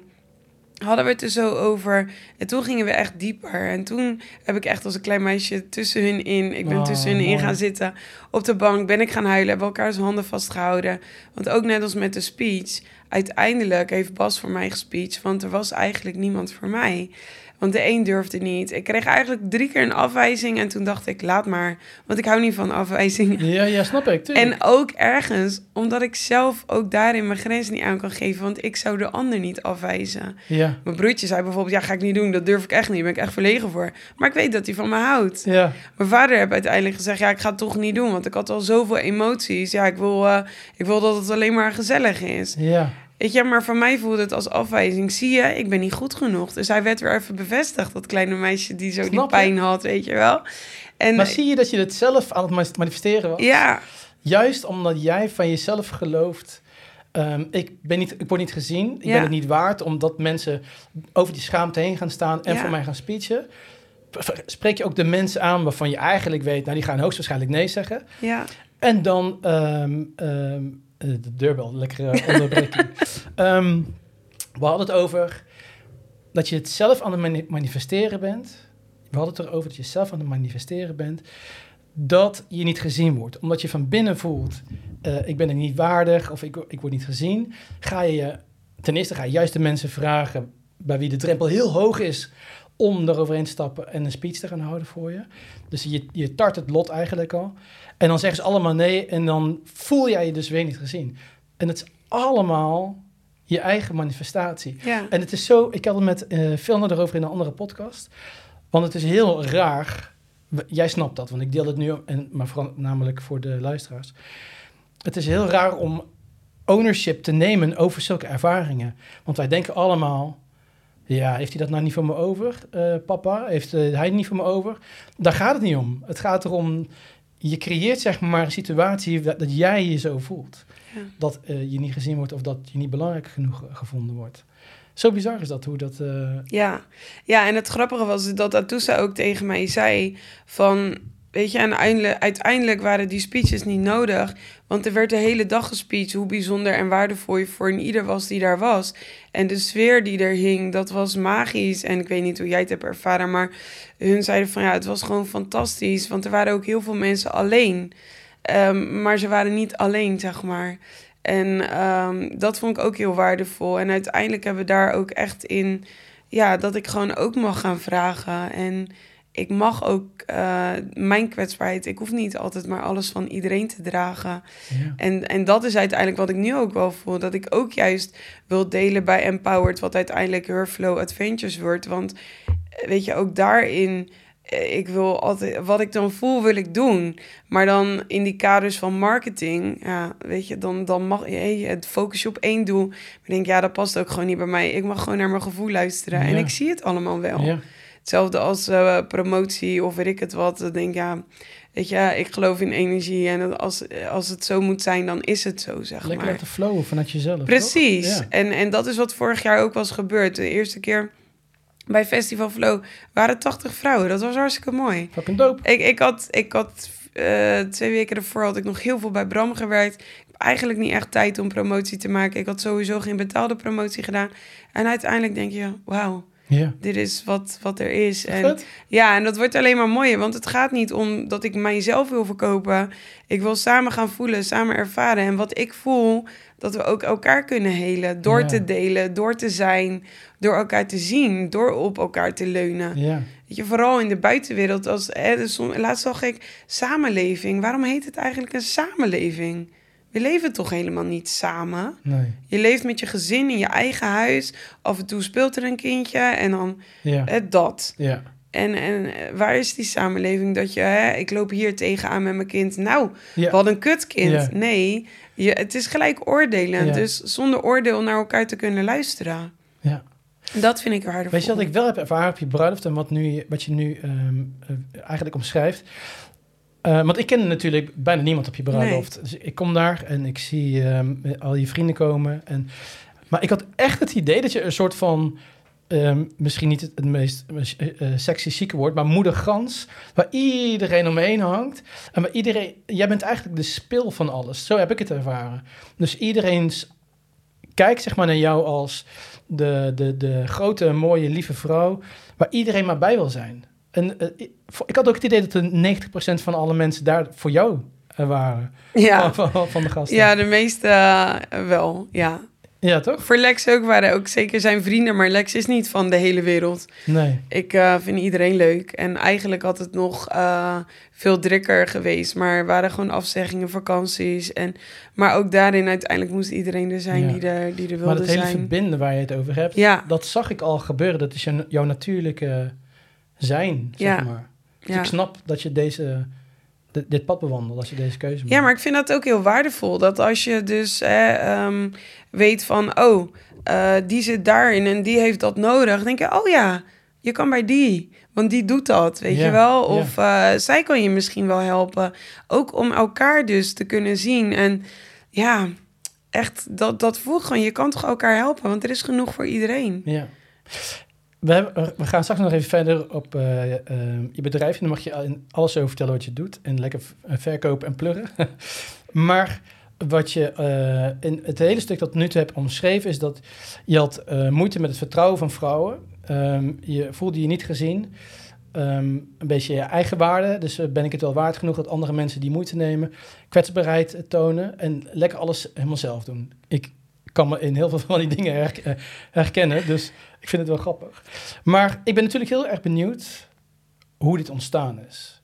hadden we het er zo over. En toen gingen we echt dieper. En toen heb ik echt als een klein meisje tussen hun in. Ik ben Oh, tussen hun in gaan zitten op de bank. Ben ik gaan huilen. Hebben elkaars handen vastgehouden. Want ook net als met de speech. Uiteindelijk heeft Bas voor mij gespeech. Want er was eigenlijk niemand voor mij. Want de een durfde niet. Ik kreeg eigenlijk drie keer een afwijzing. En toen dacht ik, laat maar. Want ik hou niet van afwijzingen. Ja, ja, snap ik. tuurlijk. En ook ergens, omdat ik zelf ook daarin mijn grens niet aan kan geven. Want ik zou de ander niet afwijzen. Ja. Mijn broertje zei bijvoorbeeld, ja, ga ik niet doen. Dat durf ik echt niet. Daar ben ik echt verlegen voor. Maar ik weet dat hij van me houdt. Ja. Mijn vader heeft uiteindelijk gezegd, ja, ik ga het toch niet doen. Want ik had al zoveel emoties. Ja, ik wil, eh, ik wil dat het alleen maar gezellig is. Ja. Weet je, maar voor mij voelde het als afwijzing. Zie je, ik ben niet goed genoeg. Dus hij werd weer even bevestigd, dat kleine meisje die zo die je? pijn had, weet je wel. En Maar zie je dat je het zelf aan het manifesteren was? ja, Juist omdat jij van jezelf gelooft. ehm, ik, ben niet, ik word niet gezien, ik Ja. ben het niet waard, omdat mensen over die schaamte heen gaan staan en Ja. voor mij gaan speechen. Spreek je ook de mensen aan waarvan je eigenlijk weet, nou die gaan hoogstwaarschijnlijk nee zeggen. ja, En dan ehm, ehm, eh, de deurbel, lekkere onderbreking. Ehm, we hadden het over dat je het zelf aan het mani- manifesteren bent. We hadden het erover dat je zelf aan het manifesteren bent. Dat je niet gezien wordt. Omdat je van binnen voelt, eh, ik ben er niet waardig of ik, ik word niet gezien. Ga je ten eerste ga je juist de mensen vragen bij wie de drempel heel hoog is om daaroverheen te stappen en een speech te gaan houden voor je. Dus je, je tart het lot eigenlijk al. En dan zeggen ze allemaal nee en dan voel jij je dus weer niet gezien. En het is allemaal je eigen manifestatie. ja. En het is zo, ik had het met eh Filner erover in een andere podcast. Want het is heel raar. Jij snapt dat, want ik deel het nu, en, maar vooral namelijk voor de luisteraars. Het is heel raar om ownership te nemen over zulke ervaringen. Want wij denken allemaal, ja, heeft hij dat nou niet voor me over, eh, papa? Heeft eh, hij het niet voor me over? Daar gaat het niet om. Het gaat erom, je creëert zeg maar een situatie dat, dat jij je zo voelt. Ja. Dat eh, je niet gezien wordt of dat je niet belangrijk genoeg eh, gevonden wordt. Zo bizar is dat, hoe dat... eh, Ja. ja, en het grappige was dat Atusa ook tegen mij zei van... Weet je, en uiteindelijk, waren die speeches niet nodig. Want er werd de hele dag gespeech hoe bijzonder en waardevol je voor een ieder was die daar was. En de sfeer die er hing, dat was magisch. En ik weet niet hoe jij het hebt ervaren, maar hun zeiden van ja, het was gewoon fantastisch. Want er waren ook heel veel mensen alleen. Ehm, maar ze waren niet alleen, zeg maar. En ehm, dat vond ik ook heel waardevol. En uiteindelijk hebben we daar ook echt in, ja, dat ik gewoon ook mag gaan vragen. En ik mag ook eh, mijn kwetsbaarheid, ik hoef niet altijd maar alles van iedereen te dragen. ja. En, en dat is uiteindelijk wat ik nu ook wel voel. Dat ik ook juist wil delen bij Empowered, wat uiteindelijk Herflow Adventures wordt. Want eh, weet je, ook daarin, eh, ik wil altijd, wat ik dan voel, wil ik doen. Maar dan in die kaders van marketing, ja, weet je, dan, dan mag je hey, het focus je op één doel. Maar ik denk, ja, dat past ook gewoon niet bij mij. Ik mag gewoon naar mijn gevoel luisteren. En ik zie het allemaal wel. ja. Hetzelfde als eh, promotie of weet ik het wat. Dan denk ik, ja, weet je, ik geloof in energie. En als, als het zo moet zijn, dan is het zo, zeg Lekker maar. laten flowen vanuit jezelf. Precies. Ja. En, en dat is wat vorig jaar ook was gebeurd. De eerste keer bij Festival Flow waren 80 vrouwen. Dat was hartstikke mooi. Fucking dope. Ik, ik had, ik had eh, twee weken ervoor had ik nog heel veel bij Bram gewerkt. Ik heb eigenlijk niet echt tijd om promotie te maken. Ik had sowieso geen betaalde promotie gedaan. En uiteindelijk denk je, wauw, Ja. dit is wat, wat er is. En ja, en dat wordt alleen maar mooier. Want het gaat niet om dat ik mijzelf wil verkopen. Ik wil samen gaan voelen, samen ervaren. En wat ik voel, dat we ook elkaar kunnen helen. Door Ja. te delen, door te zijn, door elkaar te zien, door op elkaar te leunen. Ja. Weet je, vooral in de buitenwereld. Als, hè, dus laatst zag ik samenleving. Waarom heet het eigenlijk een samenleving? We leven toch helemaal niet samen? Nee. Je leeft met je gezin in je eigen huis. Af en toe speelt er een kindje en dan Ja. eh, dat. Ja. En, en eh, waar is die samenleving dat je, hè, ik loop hier tegenaan met mijn kind. Nou, Ja. wat een kutkind. Ja. Nee, je, het is gelijk oordelen. Ja. Dus zonder oordeel naar elkaar te kunnen luisteren. Ja. Dat vind ik waardevol. Weet je wat ik wel heb ervaren op je bruiloft en wat, nu, wat je nu ehm, eh, eigenlijk omschrijft? Uh, want ik ken natuurlijk bijna niemand op je bruiloft. Dus ik kom daar en ik zie ehm, al je vrienden komen. En, maar ik had echt het idee dat je een soort van... Ehm, misschien niet het, het meest uh, sexy chique woord, maar moedergans, waar iedereen omheen hangt. En waar iedereen, jij bent eigenlijk de spil van alles. Zo heb ik het ervaren. Dus iedereen kijkt zeg maar naar jou als de, de, de grote, mooie, lieve vrouw, waar iedereen maar bij wil zijn. En uh, ik had ook het idee dat de 90% van alle mensen daar voor jou waren. Ja. Van, van, van de gasten. Ja, de meeste uh, wel, ja. Ja, toch? Voor Lex ook waren ook zeker zijn vrienden, maar Lex is niet van de hele wereld. Nee. Ik uh, vind iedereen leuk. En eigenlijk had het nog uh, veel drukker geweest, maar er waren gewoon afzeggingen, vakanties. En, maar ook daarin uiteindelijk moest iedereen er zijn Ja. die, er, die er wilde Maar het hele zijn. verbinden waar je het over hebt, Ja. dat zag ik al gebeuren. Dat is jouw, jouw natuurlijke zijn, zeg Ja. maar. Dus Ja. ik snap dat je deze, dit, dit pad bewandelt, als je deze keuze maakt. Ja, maar ik vind dat ook heel waardevol. Dat als je dus hè, ehm, weet van, oh, eh, die zit daarin en die heeft dat nodig. Dan denk je, oh ja, je kan bij die. Want die doet dat, weet je wel? Of eh, zij kan je misschien wel helpen. Ook om elkaar dus te kunnen zien. En ja, echt, dat, dat voelt gewoon, je kan toch elkaar helpen? Want er is genoeg voor iedereen. Ja. We, we gaan straks nog even verder op eh, eh, je bedrijf. En dan mag je alles over vertellen wat je doet. En lekker eh, verkopen en pluggen. maar wat je in het hele stuk dat nu toe heb omschreven... is dat je had moeite met het vertrouwen van vrouwen. Ehm, je voelde je niet gezien. Ehm, een beetje je eigen waarde. Dus ben ik het wel waard genoeg dat andere mensen die moeite nemen. Kwetsbaarheid tonen. En lekker alles helemaal zelf doen. Ik kan me in heel veel van die dingen her- herkennen. Dus ik vind het wel grappig. Maar ik ben natuurlijk heel erg benieuwd hoe dit ontstaan is.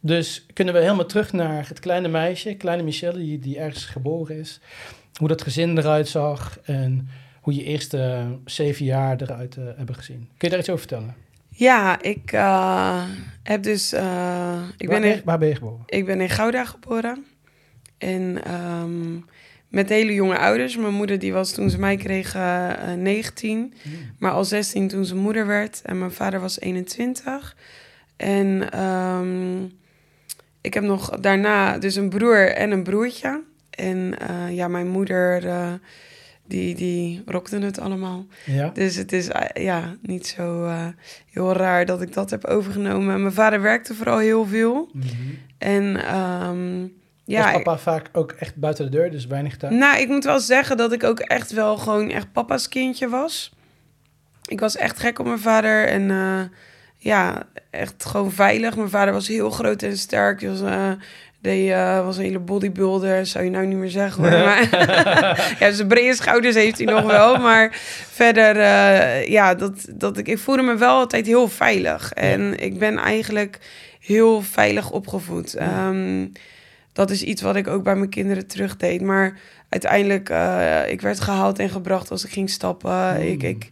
Dus kunnen we helemaal terug naar het kleine meisje, kleine Michelle, die, die ergens geboren is. Hoe dat gezin eruit zag en hoe je eerste zeven jaar eruit eh, hebben gezien. Kun je daar iets over vertellen? Ja, ik eh, heb dus... eh, ik waar, ben in, waar ben je geboren? Ik ben in Gouda geboren. En ehm, met hele jonge ouders. Mijn moeder die was toen ze mij kreeg eh, 19. Maar al 16 toen ze moeder werd. En mijn vader was 21. En ehm, ik heb nog daarna dus een broer en een broertje. En eh, ja, mijn moeder... eh, die, die rokte het allemaal. Ja? Dus het is ja, niet zo heel raar dat ik dat heb overgenomen. Mijn vader werkte vooral heel veel. Mhm. En ehm, Ja, Was papa vaak ook echt buiten de deur, dus weinig thuis? nou, ik moet wel zeggen dat ik ook echt wel gewoon echt papa's kindje was. Ik was echt gek op mijn vader en eh, ja, echt gewoon veilig. Mijn vader was heel groot en sterk. Was, eh, die, eh, was een hele bodybuilder, zou je nou niet meer zeggen hoor. Maar, ja, zijn brede schouders heeft hij nog wel. Maar verder, eh, ja, dat, dat ik, ik voelde me wel altijd heel veilig. En ik ben eigenlijk heel veilig opgevoed. Ehm, dat is iets wat ik ook bij mijn kinderen terugdeed. Maar uiteindelijk, eh, ik werd gehaald en gebracht als ik ging stappen. Mm. Ik, ik,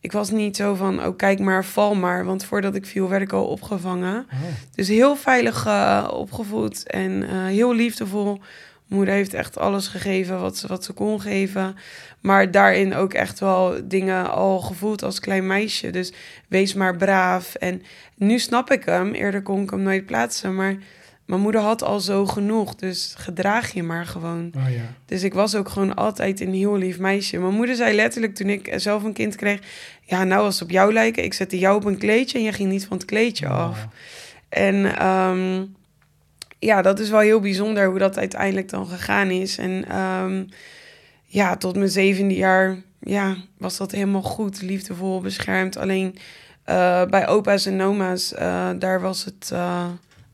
ik was niet zo van, oh kijk maar, val maar. Want voordat ik viel, werd ik al opgevangen. Oh. Dus heel veilig eh, opgevoed en eh, heel liefdevol. Moeder heeft echt alles gegeven wat ze, wat ze kon geven. Maar daarin ook echt wel dingen al gevoeld als klein meisje. Dus wees maar braaf. En nu snap ik hem. Eerder kon ik hem nooit plaatsen. Maar mijn moeder had al zo genoeg. Dus gedraag je maar gewoon. Oh ja. Dus ik was ook gewoon altijd een heel lief meisje. Mijn moeder zei letterlijk toen ik zelf een kind kreeg... Ja, nou als het op jou lijken. Ik zette jou op een kleedje en jij ging niet van het kleedje af. Oh. En ehm, ja, dat is wel heel bijzonder hoe dat uiteindelijk dan gegaan is. En ehm, ja, tot mijn zevende jaar ja, was dat helemaal goed, liefdevol, beschermd. Alleen eh, bij opa's en oma's, eh, daar was het eh,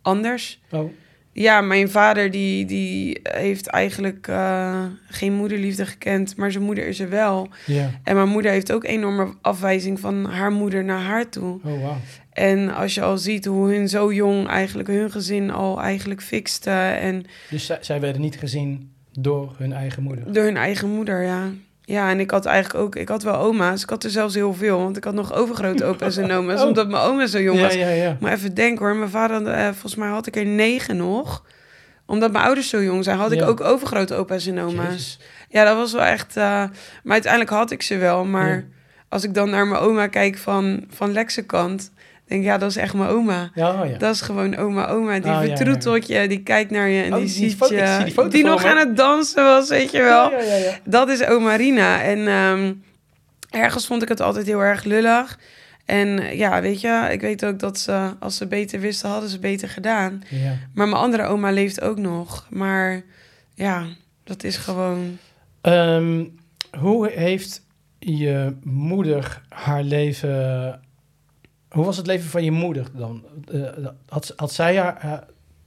anders. Oh. Ja, mijn vader die, die heeft eigenlijk eh, geen moederliefde gekend, maar zijn moeder is er wel. Ja. En mijn moeder heeft ook enorme afwijzing van haar moeder naar haar toe. Oh, wauw. En als je al ziet hoe hun zo jong eigenlijk hun gezin al eigenlijk fixte. En Dus zij, zij werden niet gezien door hun eigen moeder. door hun eigen moeder, ja. Ja, en ik had eigenlijk ook, ik had wel oma's. Ik had er zelfs heel veel, want ik had nog overgrote opa's en oma's, Oh. omdat mijn oma zo jong ja, was. ja, ja. Maar even denken hoor, mijn vader, eh, volgens mij had ik er negen nog. Omdat mijn ouders zo jong zijn, had ik Ja. ook overgrote opa's en oma's. Jezus. Ja, dat was wel echt... eh, maar uiteindelijk had ik ze wel, maar... Ja. als ik dan naar mijn oma kijk van, van Lexekant, denk ja, dat is echt mijn oma. Ja, oh ja. Dat is gewoon oma, oma. Die Ah, ja, ja. vertroetelt je, die kijkt naar je en Oh, die die ziet zie je. die die nog me. aan het dansen was, weet je wel. Ja, ja, ja. Dat is oma Rina. En ehm, ergens vond ik het altijd heel erg lullig. En ja, weet je, ik weet ook dat ze, als ze beter wisten, hadden ze beter gedaan. Ja. Maar mijn andere oma leeft ook nog. Maar ja, dat is gewoon... Ehm, hoe heeft je moeder haar leven... Hoe was het leven van je moeder dan? Eh, had, had zij haar,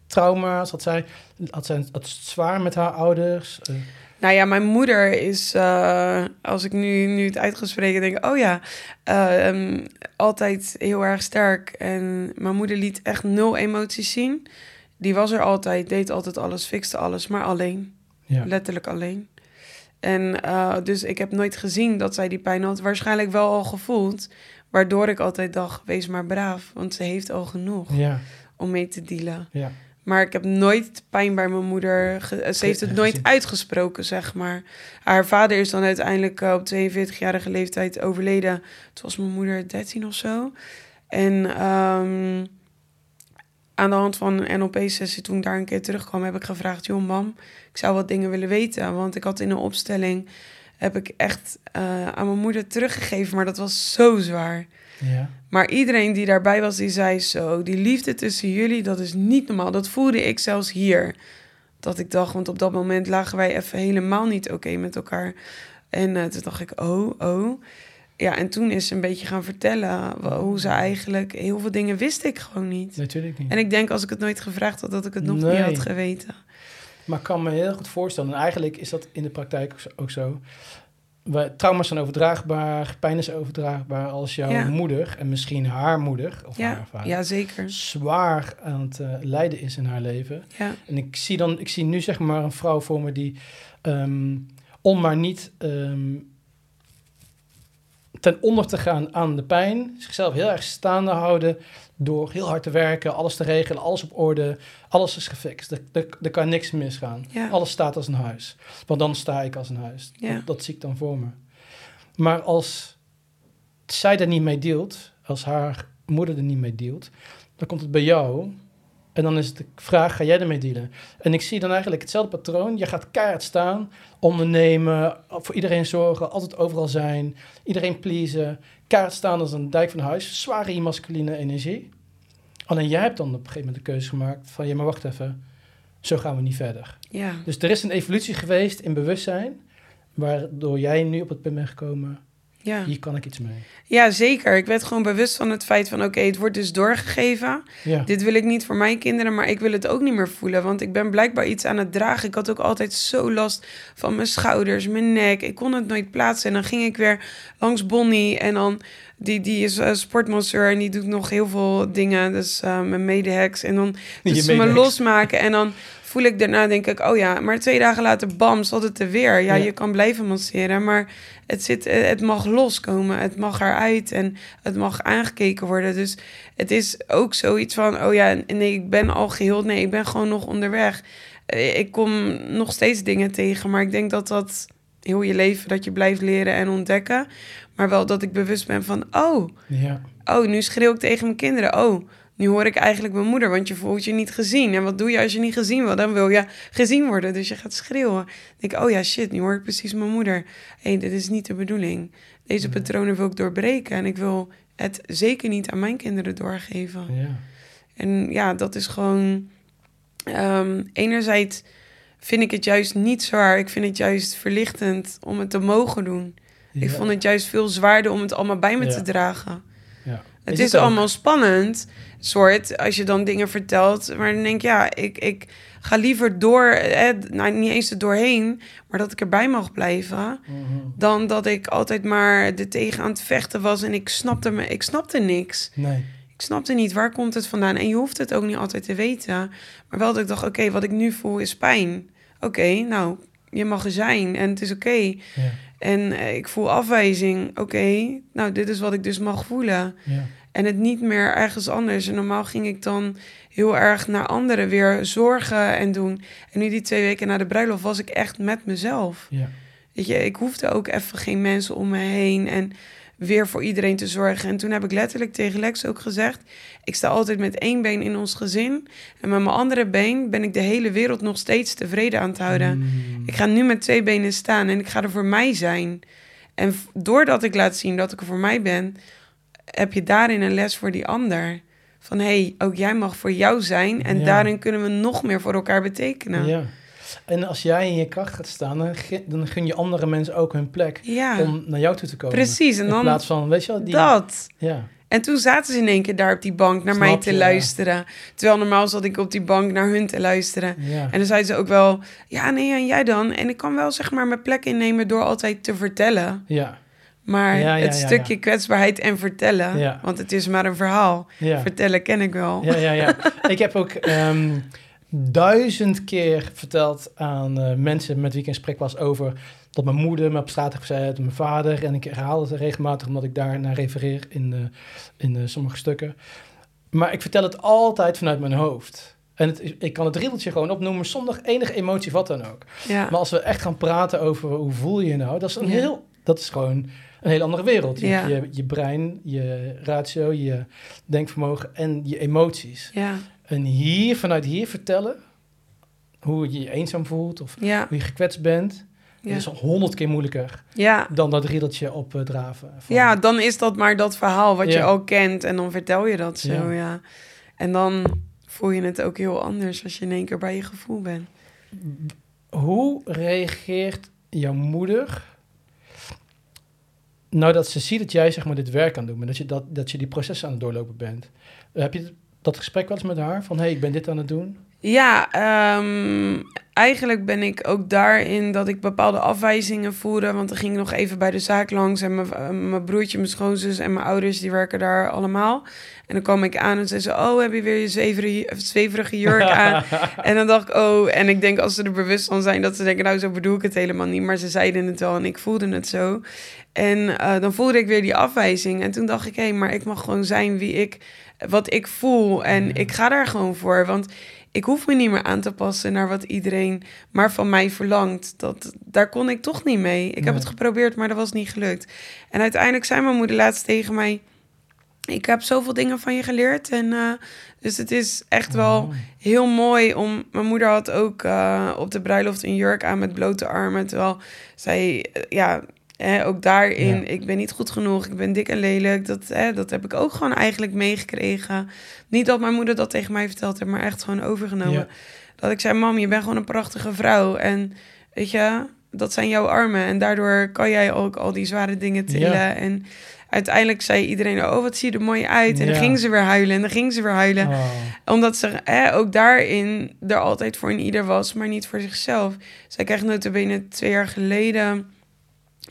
trauma's? Had zij, had zij het zwaar met haar ouders? Eh, Nou ja, mijn moeder is, eh, als ik nu, nu het uit ga spreken, denk oh ja, eh, ehm, altijd heel erg sterk. En mijn moeder liet echt nul emoties zien. Die was er altijd, deed altijd alles, fixte alles, maar alleen. ja. Letterlijk alleen. En eh, dus ik heb nooit gezien dat zij die pijn had. Waarschijnlijk wel al gevoeld. Waardoor ik altijd dacht, wees maar braaf. Want ze heeft al genoeg Ja, om mee te dealen. ja. Maar ik heb nooit pijn bij mijn moeder. ze heeft het nooit uitgesproken, zeg maar. Haar vader is dan uiteindelijk eh, op 42-jarige leeftijd overleden. Toen was mijn moeder 13 of zo. En ehm, aan de hand van een NLP-sessie, toen ik daar een keer terugkwam, heb ik gevraagd: Joh, mam, ik zou wat dingen willen weten. Want ik had in een opstelling. Heb ik echt eh, aan mijn moeder teruggegeven, maar dat was zo zwaar. ja. Maar iedereen die daarbij was, die zei zo... die liefde tussen jullie, dat is niet normaal. Dat voelde ik zelfs hier. Dat ik dacht, want op dat moment lagen wij even helemaal niet oké met elkaar. En eh, toen dacht ik, oh, oh. Ja, en toen is ze een beetje gaan vertellen... hoe ze eigenlijk... Heel veel dingen wist ik gewoon niet. Natuurlijk niet. En ik denk, als ik het nooit gevraagd had... dat ik het nog Nee. niet had geweten. Maar ik kan me heel goed voorstellen, en eigenlijk is dat in de praktijk ook zo. Trauma's zijn overdraagbaar, pijn is overdraagbaar als jouw Ja. moeder en misschien haar moeder of Ja, haar vader ja zeker. zwaar aan het eh, lijden is in haar leven. Ja, En ik zie dan, ik zie nu zeg maar een vrouw voor me die ehm, om maar niet ehm, ten onder te gaan aan de pijn, zichzelf heel erg staande houden door heel hard te werken, alles te regelen, alles op orde, alles is gefixt. Er, er, er kan niks misgaan. Ja. Alles staat als een huis. Want dan sta ik als een huis. Ja. Dat, dat zie ik dan voor me. Maar als zij er niet mee deelt, als haar moeder er niet mee deelt, dan komt het bij jou. En dan is de vraag, ga jij ermee dealen? En ik zie dan eigenlijk hetzelfde patroon. Je gaat keihard staan, ondernemen, voor iedereen zorgen, altijd overal zijn, iedereen pleasen. Keihard staan als een dijk van huis, zware masculine energie. Alleen jij hebt dan op een gegeven moment de keuze gemaakt van, ja maar wacht even, zo gaan we niet verder. ja. Dus er is een evolutie geweest in bewustzijn, waardoor jij nu op het punt bent gekomen, ja. hier kan ik iets mee. Ja, zeker. Ik werd gewoon bewust van het feit van... oké, het wordt dus doorgegeven. Ja, Dit wil ik niet voor mijn kinderen, maar ik wil het ook niet meer voelen. Want ik ben blijkbaar iets aan het dragen. Ik had ook altijd zo last van mijn schouders, mijn nek. Ik kon het nooit plaatsen. En dan ging ik weer langs Bonnie. En dan, die, die is uh, sportmasseur en die doet nog heel veel dingen. Dus uh, mijn medeheks. En dan doet ze me losmaken. En dan voel ik daarna, denk ik, oh ja. Maar twee dagen later, bam, zat het er weer. Ja, Ja. je kan blijven masseren, maar het, zit, het mag loskomen. Het mag eruit en het mag aangekeken worden. Dus het is ook zoiets van, oh ja, nee, ik ben al geheeld. Nee, ik ben gewoon nog onderweg. Eh, Ik kom nog steeds dingen tegen, maar ik denk dat dat heel je leven, dat je blijft leren en ontdekken. Maar wel dat ik bewust ben van, oh, ja, oh, nu schreeuw ik tegen mijn kinderen. Oh, nu hoor ik eigenlijk mijn moeder, want je voelt je niet gezien. En wat doe je als je niet gezien wil? Dan wil je gezien worden, dus je gaat schreeuwen. Dan denk ik, oh ja, shit, nu hoor ik precies mijn moeder. Hé, hey, dit is niet de bedoeling. Deze Nee. patronen wil ik doorbreken en ik wil het zeker niet aan mijn kinderen doorgeven. ja. En ja, dat is gewoon. ehm, enerzijds vind ik het juist niet zwaar. Ik vind het juist verlichtend om het te mogen doen. Ik vond het juist veel zwaarder om het allemaal bij me Ja. te dragen. Ja. Het Is is, het ook? allemaal spannend, soort, als je dan dingen vertelt. Maar dan denk ik, ja, ik, ik ga liever door, eh, nou niet eens er doorheen, maar dat ik erbij mag blijven. Mhm. Dan dat ik altijd maar er tegen aan het vechten was en ik snapte, me, ik snapte niks. Nee. Ik snapte niet, waar komt het vandaan? En je hoeft het ook niet altijd te weten. Maar wel dat ik dacht, oké, wat ik nu voel is pijn. Oké, nou, je mag er zijn en het is oké. Ja. En eh, ik voel afwijzing. Oké, nou, dit is wat ik dus mag voelen. Ja. En het niet meer ergens anders. En normaal ging ik dan heel erg naar anderen weer zorgen en doen. En nu die twee weken na de bruiloft was ik echt met mezelf. Ja. Weet je, ik hoefde ook even geen mensen om me heen. En weer voor iedereen te zorgen. En toen heb ik letterlijk tegen Lex ook gezegd: ik sta altijd met één been in ons gezin. En met mijn andere been ben ik de hele wereld nog steeds tevreden aan het houden. Mm. Ik ga nu met twee benen staan en ik ga er voor mij zijn. En doordat ik laat zien dat ik er voor mij ben, heb je daarin een les voor die ander. Van hé, hey, ook jij mag voor jou zijn. En Ja. daarin kunnen we nog meer voor elkaar betekenen. Ja. En als jij in je kracht gaat staan, dan gun, dan gun je andere mensen ook hun plek Ja, om naar jou toe te komen. precies. En in dan plaats van, weet je wel, die... dat. Ja. En toen zaten ze in één keer daar op die bank naar mij te je, ja. luisteren. Terwijl normaal zat ik op die bank naar hun te luisteren. Ja. En dan zeiden ze ook wel, ja nee, en jij dan? En ik kan wel zeg maar mijn plek innemen door altijd te vertellen. ja. Maar Ja, ja, het ja, stukje kwetsbaarheid en vertellen, want het is maar een verhaal. Vertellen ken ik wel. Ja, ja, ja. ik heb ook ehm, duizend keer verteld aan eh, mensen met wie ik in gesprek was over dat mijn moeder me op straat heeft gezet, mijn vader. En ik herhaal het regelmatig omdat ik daar naar refereer in, eh, in eh, sommige stukken. Maar ik vertel het altijd vanuit mijn hoofd. En het, ik kan het riedeltje gewoon opnoemen zonder enige emotie, wat dan ook. Ja. Maar als we echt gaan praten over hoe voel je je nou, dat is, een Ja. heel, dat is gewoon een hele andere wereld. Je, Ja. je, je brein, je ratio, je denkvermogen en je emoties. Ja, En hier, vanuit hier vertellen hoe je je eenzaam voelt of ja, hoe je gekwetst bent, ja. is honderd keer moeilijker ja. dan dat riedeltje opdraven. van- Ja, dan is dat maar dat verhaal wat je al kent en dan vertel je dat zo, Ja. ja. En dan voel je het ook heel anders als je in één keer bij je gevoel bent. Hoe reageert jouw moeder nou dat ze ziet dat jij zeg maar dit werk aan doen bent, dat je, dat, dat je die processen aan het doorlopen bent? Heb je dat gesprek wel eens met haar van, hé, hey, ik ben dit aan het doen? Ja, ehm, eigenlijk ben ik ook daarin dat ik bepaalde afwijzingen voerde. Want dan ging ik nog even bij de zaak langs. En mijn, eh, mijn broertje, mijn schoonzus en mijn ouders, die werken daar allemaal. En dan kwam ik aan en zei ze, oh, heb je weer je zweverige, zweverige jurk aan? en dan dacht ik, oh, en ik denk als ze er bewust van zijn, dat ze denken, nou, zo bedoel ik het helemaal niet. Maar ze zeiden het wel en ik voelde het zo. En eh, dan voelde ik weer die afwijzing. En toen dacht ik, hé, maar ik mag gewoon zijn wie ik, wat ik voel. En Ja. ik ga daar gewoon voor. Want ik hoef me niet meer aan te passen naar wat iedereen maar van mij verlangt. Dat, daar kon ik toch niet mee. Ik heb het geprobeerd, maar dat was niet gelukt. En uiteindelijk zei mijn moeder laatst tegen mij... Ik heb zoveel dingen van je geleerd. En, eh, dus het is echt wel Oh. heel mooi om... Mijn moeder had ook eh, op de bruiloft een jurk aan met blote armen. Terwijl zij, eh, ja, hè, ook daarin... Ja. Ik ben niet goed genoeg, ik ben dik en lelijk. Dat, hè, dat heb ik ook gewoon eigenlijk meegekregen. Niet dat mijn moeder dat tegen mij verteld heeft, maar echt gewoon overgenomen. Ja. Dat ik zei, mam, je bent gewoon een prachtige vrouw. En weet je, dat zijn jouw armen. En daardoor kan jij ook al die zware dingen tillen. Ja. En uiteindelijk zei iedereen, oh, wat zie je er mooi uit. En dan ging ze weer huilen en dan ging ze weer huilen. Oh. Omdat ze hè, ook daarin er altijd voor een ieder was, maar niet voor zichzelf. Zij kreeg notabene twee jaar geleden,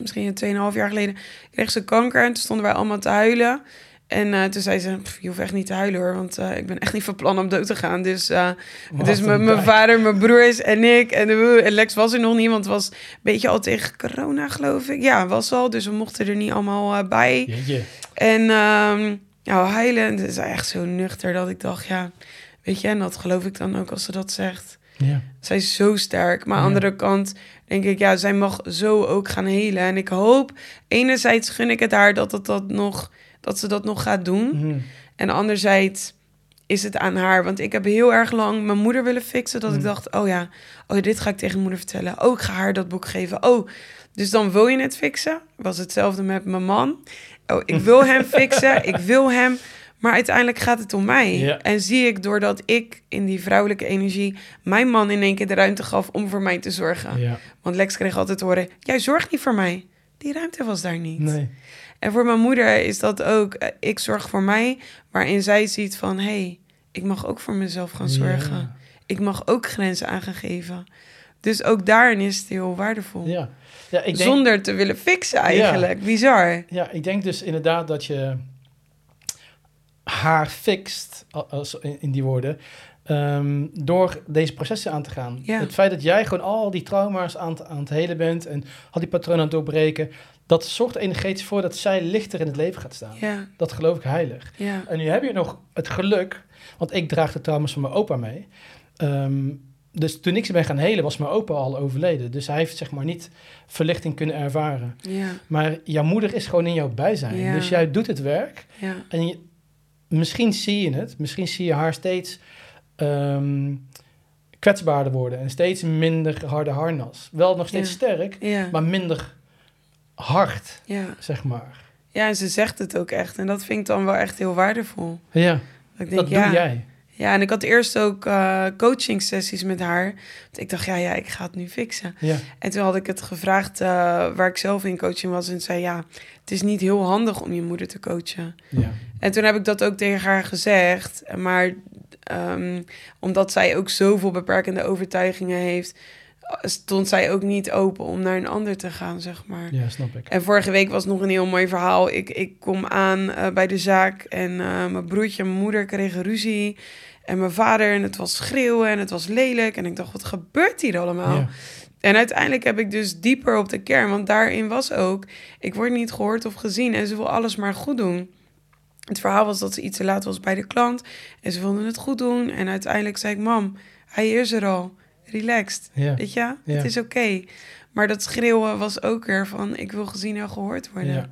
misschien tweeënhalf jaar geleden, kreeg ze kanker. En toen stonden wij allemaal te huilen. En eh, toen zei ze, "Pff, je hoeft echt niet te huilen hoor, want eh, ik ben echt niet van plan om dood te gaan. Dus, eh, Wat dus mijn vader, mijn broers en ik. En, Lex was er nog niet, want het was een beetje al tegen corona geloof ik. Ja, was al, dus we mochten er niet allemaal eh, bij. Jeetje. En ehm nou, huilen, en het is echt zo nuchter dat ik dacht, ja, weet je, en dat geloof ik dan ook als ze dat zegt. Ja. Zij is zo sterk. Maar aan de andere kant denk ik, ja, zij mag zo ook gaan helen. En ik hoop, enerzijds gun ik het haar dat, het dat, nog, dat ze dat nog gaat doen. Mhm. En anderzijds is het aan haar. Want ik heb heel erg lang mijn moeder willen fixen. Dat ik Mm. dacht, oh ja, oh, dit ga ik tegen moeder vertellen. Oh, ik ga haar dat boek geven. Oh, dus dan wil je het fixen. Was hetzelfde met mijn man. Oh, ik wil hem fixen. Ik wil hem. Maar uiteindelijk gaat het om mij. Ja. En zie ik doordat ik in die vrouwelijke energie... mijn man in één keer de ruimte gaf om voor mij te zorgen. Ja. Want Lex kreeg altijd te horen... jij zorgt niet voor mij. Die ruimte was daar niet. Nee. En voor mijn moeder is dat ook, eh, ik zorg voor mij, waarin zij ziet van, hé, hey, ik mag ook voor mezelf gaan zorgen. Ja. Ik mag ook grenzen aan gaan geven. Dus ook daarin is het heel waardevol. Ja. Ja, ik denk, Zonder te willen fixen eigenlijk. Bizar. ja, ik denk dus inderdaad dat je haar fixt, als, in, die woorden, ehm, door deze processen aan te gaan. Ja. Het feit dat jij gewoon al die trauma's aan, het- aan het helen bent en al die patronen aan het doorbreken, dat zorgt er energetisch voor dat zij lichter in het leven gaat staan. Ja, Dat geloof ik heilig. ja, En nu heb je nog het geluk, want ik draag de trauma's van mijn opa mee. Ehm, dus toen ik ze ben gaan helen, was mijn opa al overleden. Dus hij heeft zeg maar niet verlichting kunnen ervaren. Ja, Maar jouw moeder is gewoon in jouw bijzijn. Dus jij doet het werk. ja, En je- misschien zie je het. Misschien zie je haar steeds ehm, kwetsbaarder worden. En steeds minder harde harnas. Wel nog steeds Ja. sterk, ja, maar minder hard, ja. zeg maar. Ja, en ze zegt het ook echt. En dat vind ik dan wel echt heel waardevol. Ja, Dat ik denk, dat ja, doe jij. Ja, en ik had eerst ook eh coaching sessies met haar. Want ik dacht, ja, ja, ik ga het nu fixen. Ja, En toen had ik het gevraagd eh, waar ik zelf in coaching was. En zei, ja, het is niet heel handig om je moeder te coachen. ja. En toen heb ik dat ook tegen haar gezegd. Maar ehm, omdat zij ook zoveel beperkende overtuigingen heeft... stond zij ook niet open om naar een ander te gaan, zeg maar. ja, snap ik. En vorige week was nog een heel mooi verhaal. Ik, ik kom aan eh, bij de zaak en eh, mijn broertje en mijn moeder kregen ruzie. En mijn vader, en het was schreeuwen en het was lelijk. En ik dacht, wat gebeurt hier allemaal? Ja, En uiteindelijk heb ik dus dieper op de kern, want daarin was ook... ik word niet gehoord of gezien en ze wil alles maar goed doen. Het verhaal was dat ze iets te laat was bij de klant en ze wilden het goed doen. En uiteindelijk zei ik, mam, hij is er al, relaxed. ja, Weet je, Ja. het is oké. Maar dat schreeuwen was ook weer van, ik wil gezien en gehoord worden.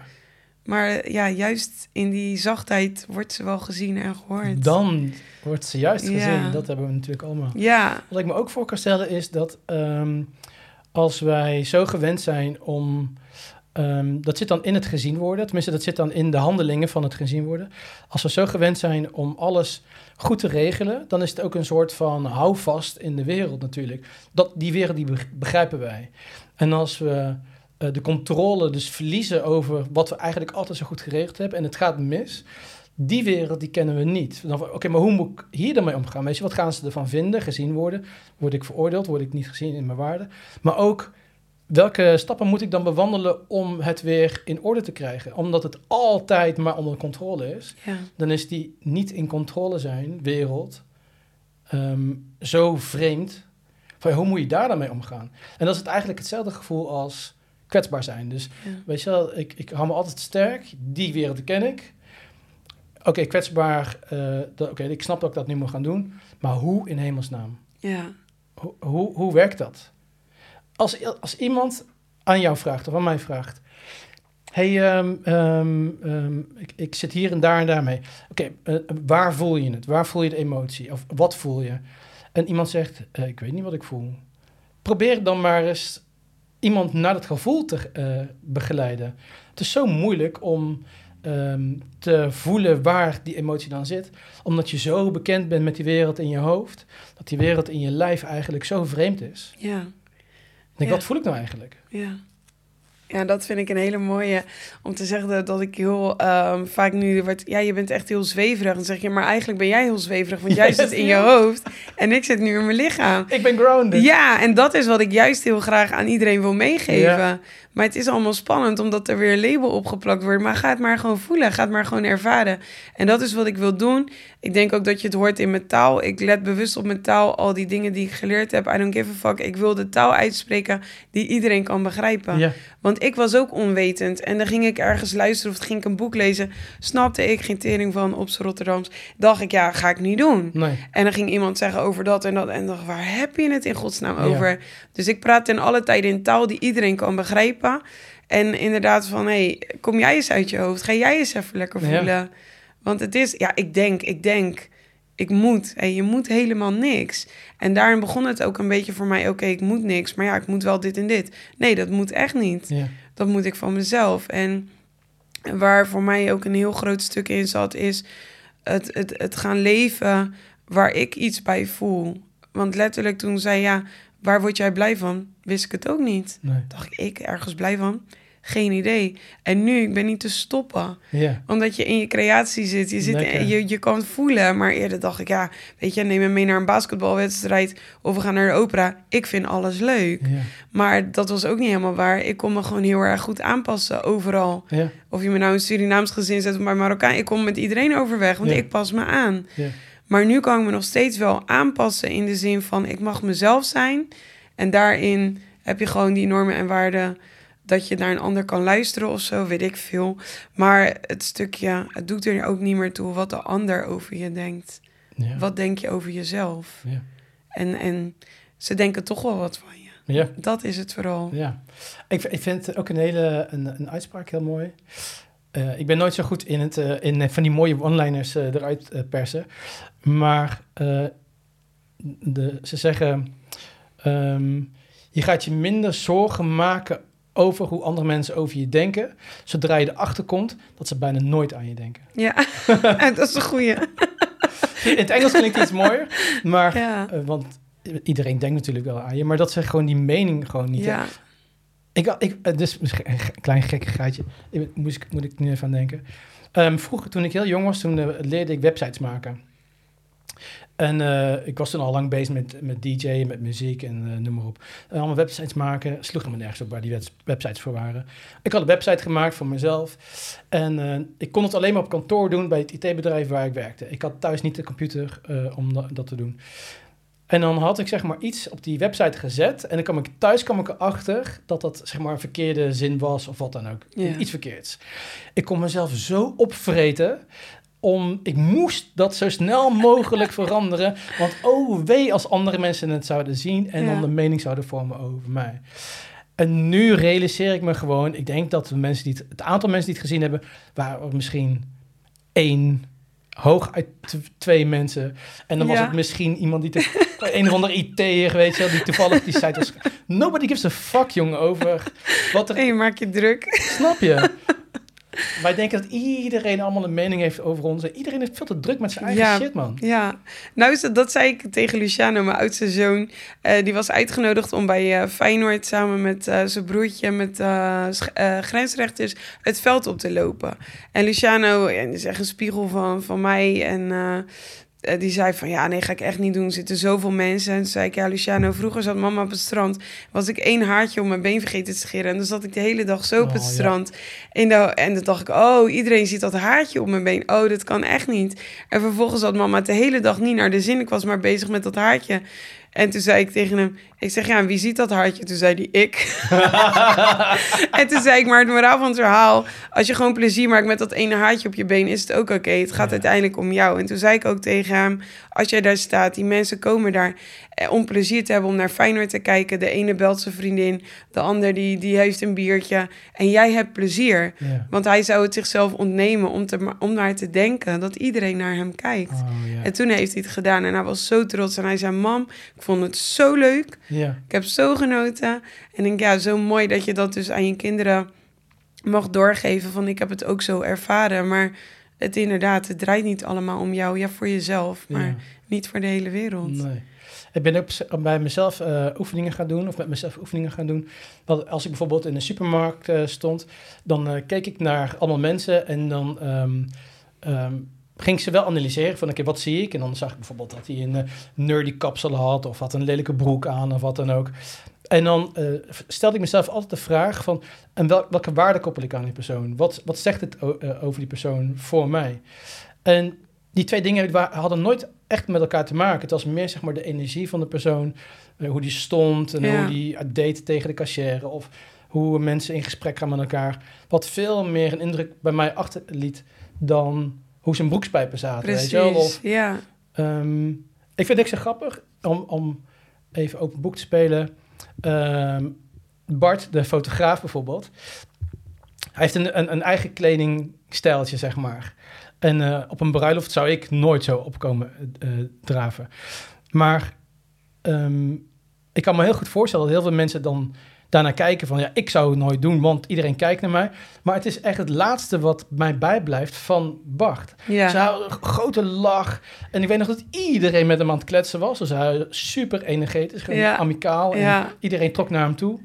Maar ja, juist in die zachtheid wordt ze wel gezien en gehoord. Dan wordt ze juist gezien. Ja. Dat hebben we natuurlijk allemaal. Ja, Wat ik me ook voor kan stellen is dat ehm, als wij zo gewend zijn om. ehm, dat zit dan in het gezien worden, tenminste, dat zit dan in de handelingen van het gezien worden. Als we zo gewend zijn om alles goed te regelen, dan is het ook een soort van houvast in de wereld natuurlijk. Dat, die wereld die beg- begrijpen wij. En als we eh, de controle dus verliezen over wat we eigenlijk altijd zo goed geregeld hebben en het gaat mis, die wereld die kennen we niet. Oké, maar hoe moet ik hier dan mee omgaan? Weet je, wat gaan ze ervan vinden, gezien worden? Word ik veroordeeld? Word ik niet gezien in mijn waarde? Maar ook, welke stappen moet ik dan bewandelen om het weer in orde te krijgen? Omdat het altijd maar onder controle is, ja, dan is die niet in controle zijn wereld ehm, zo vreemd. Van, hoe moet je daar dan mee omgaan? En dat is het eigenlijk hetzelfde gevoel als kwetsbaar zijn. Dus ja. Weet je wel, ik, ik hou me altijd sterk. Die wereld ken ik. Oké, kwetsbaar. eh, Oké, ik snap dat ik dat nu moet gaan doen. Maar hoe in hemelsnaam? ja. Hoe, hoe, hoe werkt dat? Als, als iemand aan jou vraagt of aan mij vraagt... hey, ehm, ehm, ehm, ik, ik zit hier en daar en daar mee. Oké, eh, waar voel je het? Waar voel je de emotie? Of wat voel je? En iemand zegt, eh, ik weet niet wat ik voel. Probeer dan maar eens iemand naar dat gevoel te eh, begeleiden. Het is zo moeilijk om ehm, te voelen waar die emotie dan zit. Omdat je zo bekend bent met die wereld in je hoofd. Dat die wereld in je lijf eigenlijk zo vreemd is. ja. Ik denk, Ja. wat voel ik nou eigenlijk? Ja. Ja, dat vind ik een hele mooie om te zeggen dat, dat ik heel ehm, vaak nu wordt. Ja, je bent echt heel zweverig. Dan zeg je, maar eigenlijk ben jij heel zweverig, want jij zit in je hoofd en ik zit nu in mijn lichaam. Ik ben grounded. Ja, en dat is wat ik juist heel graag aan iedereen wil meegeven. Maar het is allemaal spannend omdat er weer een label opgeplakt wordt. Maar ga het maar gewoon voelen, ga het maar gewoon ervaren. En dat is wat ik wil doen. Ik denk ook dat je het hoort in mijn taal. Ik let bewust op mijn taal, al die dingen die ik geleerd heb. I don't give a fuck. Ik wil de taal uitspreken die iedereen kan begrijpen. Ja, Want ik was ook onwetend. En dan ging ik ergens luisteren of ging ik een boek lezen. Snapte ik geen tering van op z'n Rotterdams. Dacht ik, ja, ga ik niet doen. nee. En dan ging iemand zeggen over dat en dat. En dacht, waar heb je het in godsnaam Ja. over? Dus ik praat in alle tijden in taal die iedereen kan begrijpen. En inderdaad van, hey, kom jij eens uit je hoofd. Ga jij eens even lekker Ja. Want het is, ja, ik denk, ik denk, ik moet. Hey, je moet helemaal niks. En daarin begon het ook een beetje voor mij, oké, ik moet niks. Maar ja, ik moet wel dit en dit. Nee, dat moet echt niet. Ja, Dat moet ik van mezelf. En waar voor mij ook een heel groot stuk in zat, is het, het, het gaan leven waar ik iets bij voel. Want letterlijk toen zei ja, waar word jij blij van? Wist ik het ook niet. nee. Dacht ik, ik ergens blij van? Geen idee. En nu, ik ben niet te stoppen. Ja, Omdat je in je creatie zit. Je, zit je, je kan het voelen. Maar eerder dacht ik, ja, weet je, neem me mee naar een basketbalwedstrijd. Of we gaan naar de opera. Ik vind alles leuk. Maar dat was ook niet helemaal waar. Ik kon me gewoon heel erg goed aanpassen overal. Of je me nou een Surinaams gezin zet of bij Marokkaan. Ik kom met iedereen overweg, want ik pas me aan. Maar nu kan ik me nog steeds wel aanpassen in de zin van ik mag mezelf zijn. En daarin heb je gewoon die normen en waarden dat je naar een ander kan luisteren of zo, weet ik veel. Maar het stukje, het doet er ook niet meer toe wat de ander over je denkt. ja. Wat denk je over jezelf? Ja. En, en ze denken toch wel wat van je. Ja. Dat is het vooral. Ja, ik, ik vind ook een hele een, een uitspraak heel mooi. Uh, ik ben nooit zo goed in, het, uh, in van die mooie one-liners uh, eruit persen. Maar de, ze zeggen: um, Je gaat je minder zorgen maken over hoe andere mensen over je denken. Zodra je erachter komt dat ze bijna nooit aan je denken. Ja, dat is een goeie. In het Engels klinkt iets mooier, maar ja. want iedereen denkt natuurlijk wel aan je, maar dat ze gewoon die mening gewoon niet. Ja. Ik, ik, dus een klein gekkigheidje, moet ik, moet ik nu even aan denken. Um, vroeger, toen ik heel jong was, toen uh, leerde ik websites maken. En uh, ik was toen al lang bezig met, met DJ, met muziek en uh, noem maar op. En allemaal websites maken, sloeg me nergens op waar die websites voor waren. Ik had een website gemaakt voor mezelf. En uh, ik kon het alleen maar op kantoor doen bij het IT-bedrijf waar ik werkte. Ik had thuis niet de computer om dat, dat te doen. En dan had ik zeg maar iets op die website gezet. En dan kwam ik thuis kwam ik erachter dat dat zeg maar een verkeerde zin was of wat dan ook. Ja. Iets verkeerds. Ik kon mezelf zo opvreten. Om, ik moest dat zo snel mogelijk veranderen. Want oh wee als andere mensen het zouden zien en Ja. dan de mening zouden vormen over mij. En nu realiseer ik me gewoon, ik denk dat de mensen die het, het aantal mensen die het gezien hebben, waren misschien één, hooguit twee mensen. En dan was het misschien iemand die, te, een of ander IT'er, weet je die toevallig die site was. Nobody gives a fuck, jongen, over wat er je maakt je druk. Snap je? Wij denken dat iedereen allemaal een mening heeft over ons. En Iedereen heeft veel te druk met zijn eigen Ja. shit, man. Ja, nou is dat, dat zei ik tegen Luciano, mijn oudste zoon. Eh, die was uitgenodigd om bij eh, Feyenoord samen met eh, zijn broertje, met grensrechters, het veld op te lopen. En Luciano ja, is echt een spiegel van, van mij. En die zei van, ja, nee, ga ik echt niet doen. Er zitten zoveel mensen. En toen zei ik, ja, Luciano, vroeger zat mama op het strand. Was ik één haartje om mijn been vergeten te scheren. En dan zat ik de hele dag zo op Oh, het ja. strand. En, dan, en dan dacht ik, oh, iedereen ziet dat haartje op mijn been. Oh, dat kan echt niet. En vervolgens had mama de hele dag niet naar de zin. Ik was maar bezig met dat haartje. En toen zei ik tegen hem, ik zeg, ja, wie ziet dat haartje? Toen zei hij, ik. en toen zei ik, maar het moraal van het verhaal... als je gewoon plezier maakt met dat ene haartje op je been... is het ook oké. Het gaat Ja. uiteindelijk om jou. En toen zei ik ook tegen hem, als jij daar staat... die mensen komen daar eh, om plezier te hebben... om naar Feyenoord te kijken. De ene belt zijn vriendin, de ander die, die heeft een biertje. En jij hebt plezier. Ja. Want hij zou het zichzelf ontnemen om, te, om naar te denken... dat iedereen naar hem kijkt. Oh, ja. En toen heeft hij het gedaan en hij was zo trots. En hij zei, mam, ik vond het zo leuk. ja. Ik heb zo genoten. En ik denk, ja, zo mooi dat je dat dus aan je kinderen mag doorgeven. Van, ik heb het ook zo ervaren. Maar het inderdaad, het draait niet allemaal om jou. Ja, voor jezelf, maar Ja. niet voor de hele wereld. Nee. Ik ben ook bij mezelf eh, oefeningen gaan doen, of met mezelf oefeningen gaan doen. Want als ik bijvoorbeeld in de supermarkt eh, stond, dan eh, keek ik naar allemaal mensen en dan ehm, ehm, ging ik ze wel analyseren van, oké, wat zie ik? En dan zag ik bijvoorbeeld dat hij een nerdy kapsel had, of had een lelijke broek aan, of wat dan ook. En dan eh, stelde ik mezelf altijd de vraag van, en wel, welke waarde koppel ik aan die persoon? Wat, wat zegt het eh, over die persoon voor mij? En die twee dingen hadden nooit echt met elkaar te maken. Het was meer zeg maar de energie van de persoon, eh, hoe die stond en Ja. hoe die deed tegen de cashier of hoe mensen in gesprek gaan met elkaar. Wat veel meer een indruk bij mij achterliet dan hoe zijn broekspijpen zaten. Weet je wel? Of, Precies, ja. Ehm, ik vind het zo grappig om, om even open boek te spelen. Ehm, Bart, de fotograaf bijvoorbeeld, hij heeft een, een, een eigen kledingstijltje, zeg maar. En eh, op een bruiloft zou ik nooit zo opkomen eh, draven. Maar ehm, ik kan me heel goed voorstellen dat heel veel mensen dan daarnaar kijken van... ja, ik zou het nooit doen, want iedereen kijkt naar mij. Maar het is echt het laatste wat mij bijblijft van Bart. Ja. Ze hadden een grote lach. En ik weet nog dat iedereen met hem aan het kletsen was. Dus hij super energetisch, gewoon Ja. amicaal. En Ja. iedereen trok naar hem toe.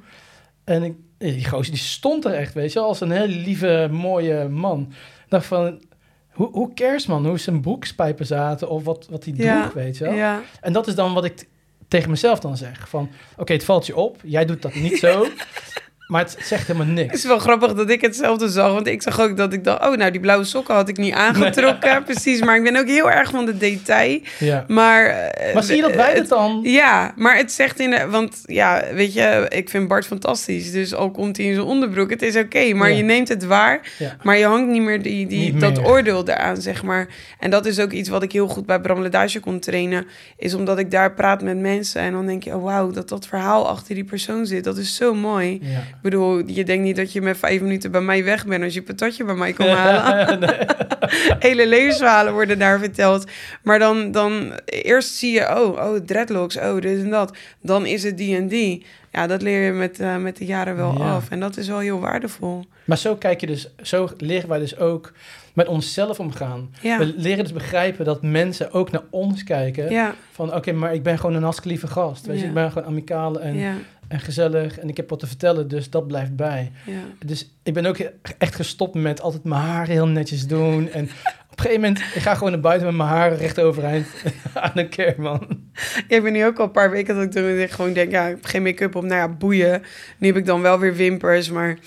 En ik, die gozer die stond er echt, weet je als een hele lieve, mooie man. Ik dacht van, hoe, hoe cares man, hoe zijn broekspijpen zaten of wat, wat hij droeg, weet je wel. Ja. En dat is dan wat ik tegen mezelf dan zeg. Van, oké, het valt je op, jij doet dat niet zo. Maar het zegt helemaal niks. Het is wel grappig dat ik hetzelfde zag. Want ik zag ook dat ik dacht... Oh, nou, die blauwe sokken had ik niet aangetrokken. Precies, maar ik ben ook heel erg van de detail. Ja. Maar, eh, Maar zie je dat wij het dan... Ja, maar het zegt in de... Want ja, weet je, ik vind Bart fantastisch. Dus al komt hij in zijn onderbroek, het is oké. maar Ja. je neemt het waar. Ja. Maar je hangt niet meer die, die, Niet dat meer. oordeel eraan, zeg maar. En dat is ook iets wat ik heel goed bij Bram Ledage kon trainen. Is omdat ik daar praat met mensen. En dan denk je, oh wauw, dat dat verhaal achter die persoon zit. Dat is zo mooi. Bedoel, je denkt niet dat je met vijf minuten bij mij weg bent... als je patatje bij mij komt halen. Nee. Hele levensverhalen worden daar verteld. Maar dan, dan eerst zie je, oh, oh, dreadlocks, oh, dit en dat. Dan is het die en die. Ja, dat leer je met, eh, met de jaren wel Ja. af. En dat is wel heel waardevol. Maar zo kijk je dus, zo leren wij dus ook met onszelf omgaan. Ja, We leren dus begrijpen dat mensen ook naar ons kijken. ja, Van oké, maar ik ben gewoon een hartstikke lieve gast. Weet je, ik ben gewoon amicaal en, en gezellig en ik heb wat te vertellen, dus dat blijft bij. ja. Dus ik ben ook echt gestopt met altijd mijn haar heel netjes doen. En op een gegeven moment, ik ga gewoon naar buiten met mijn haren recht overeind aan een keer, man. Ja, ik ben nu ook al een paar weken dat ik, ik gewoon denk, ja, ik heb geen make-up op. Nou ja, boeien. Nu heb ik dan wel weer wimpers, maar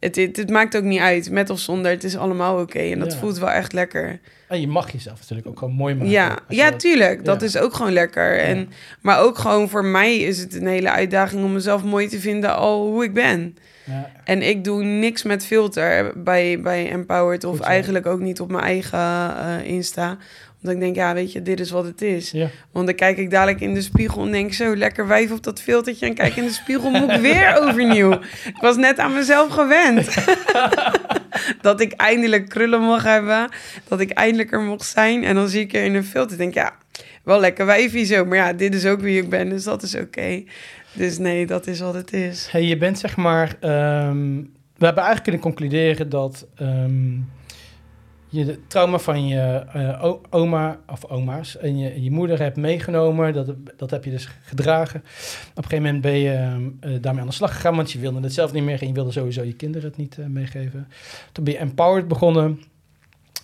het, het, het maakt ook niet uit. Met of zonder, het is allemaal oké. En dat Ja. voelt wel echt lekker. En je mag jezelf natuurlijk ook gewoon mooi maken. Ja, ja dat- tuurlijk. Dat ja. is ook gewoon lekker. En, Maar ook gewoon voor mij is het een hele uitdaging om mezelf mooi te vinden al hoe ik ben. ja. En ik doe niks met filter bij, bij Empowered of Goed eigenlijk ook niet op mijn eigen eh, Insta. Omdat ik denk, ja, weet je, dit is wat het is. Want dan kijk ik dadelijk in de spiegel en denk zo, lekker wijf op dat filtertje. En kijk in de spiegel, moet ik weer overnieuw. Ik was net aan mezelf gewend. dat ik eindelijk krullen mag hebben. Dat ik eindelijk er mocht zijn. En dan zie ik er in een filter denk ja, wel lekker wijfie zo. Maar ja, dit is ook wie ik ben, dus dat is oké. Dus nee, dat is wat het is. Hey, je bent zeg maar. ehm, we hebben eigenlijk kunnen concluderen dat ehm, je de trauma van je eh, oma of oma's en je, je moeder hebt meegenomen. Dat, dat heb je dus gedragen. Op een gegeven moment ben je ehm, eh, daarmee aan de slag gegaan, want je wilde het zelf niet meer en je wilde sowieso je kinderen het niet eh, meegeven. Toen ben je empowered begonnen.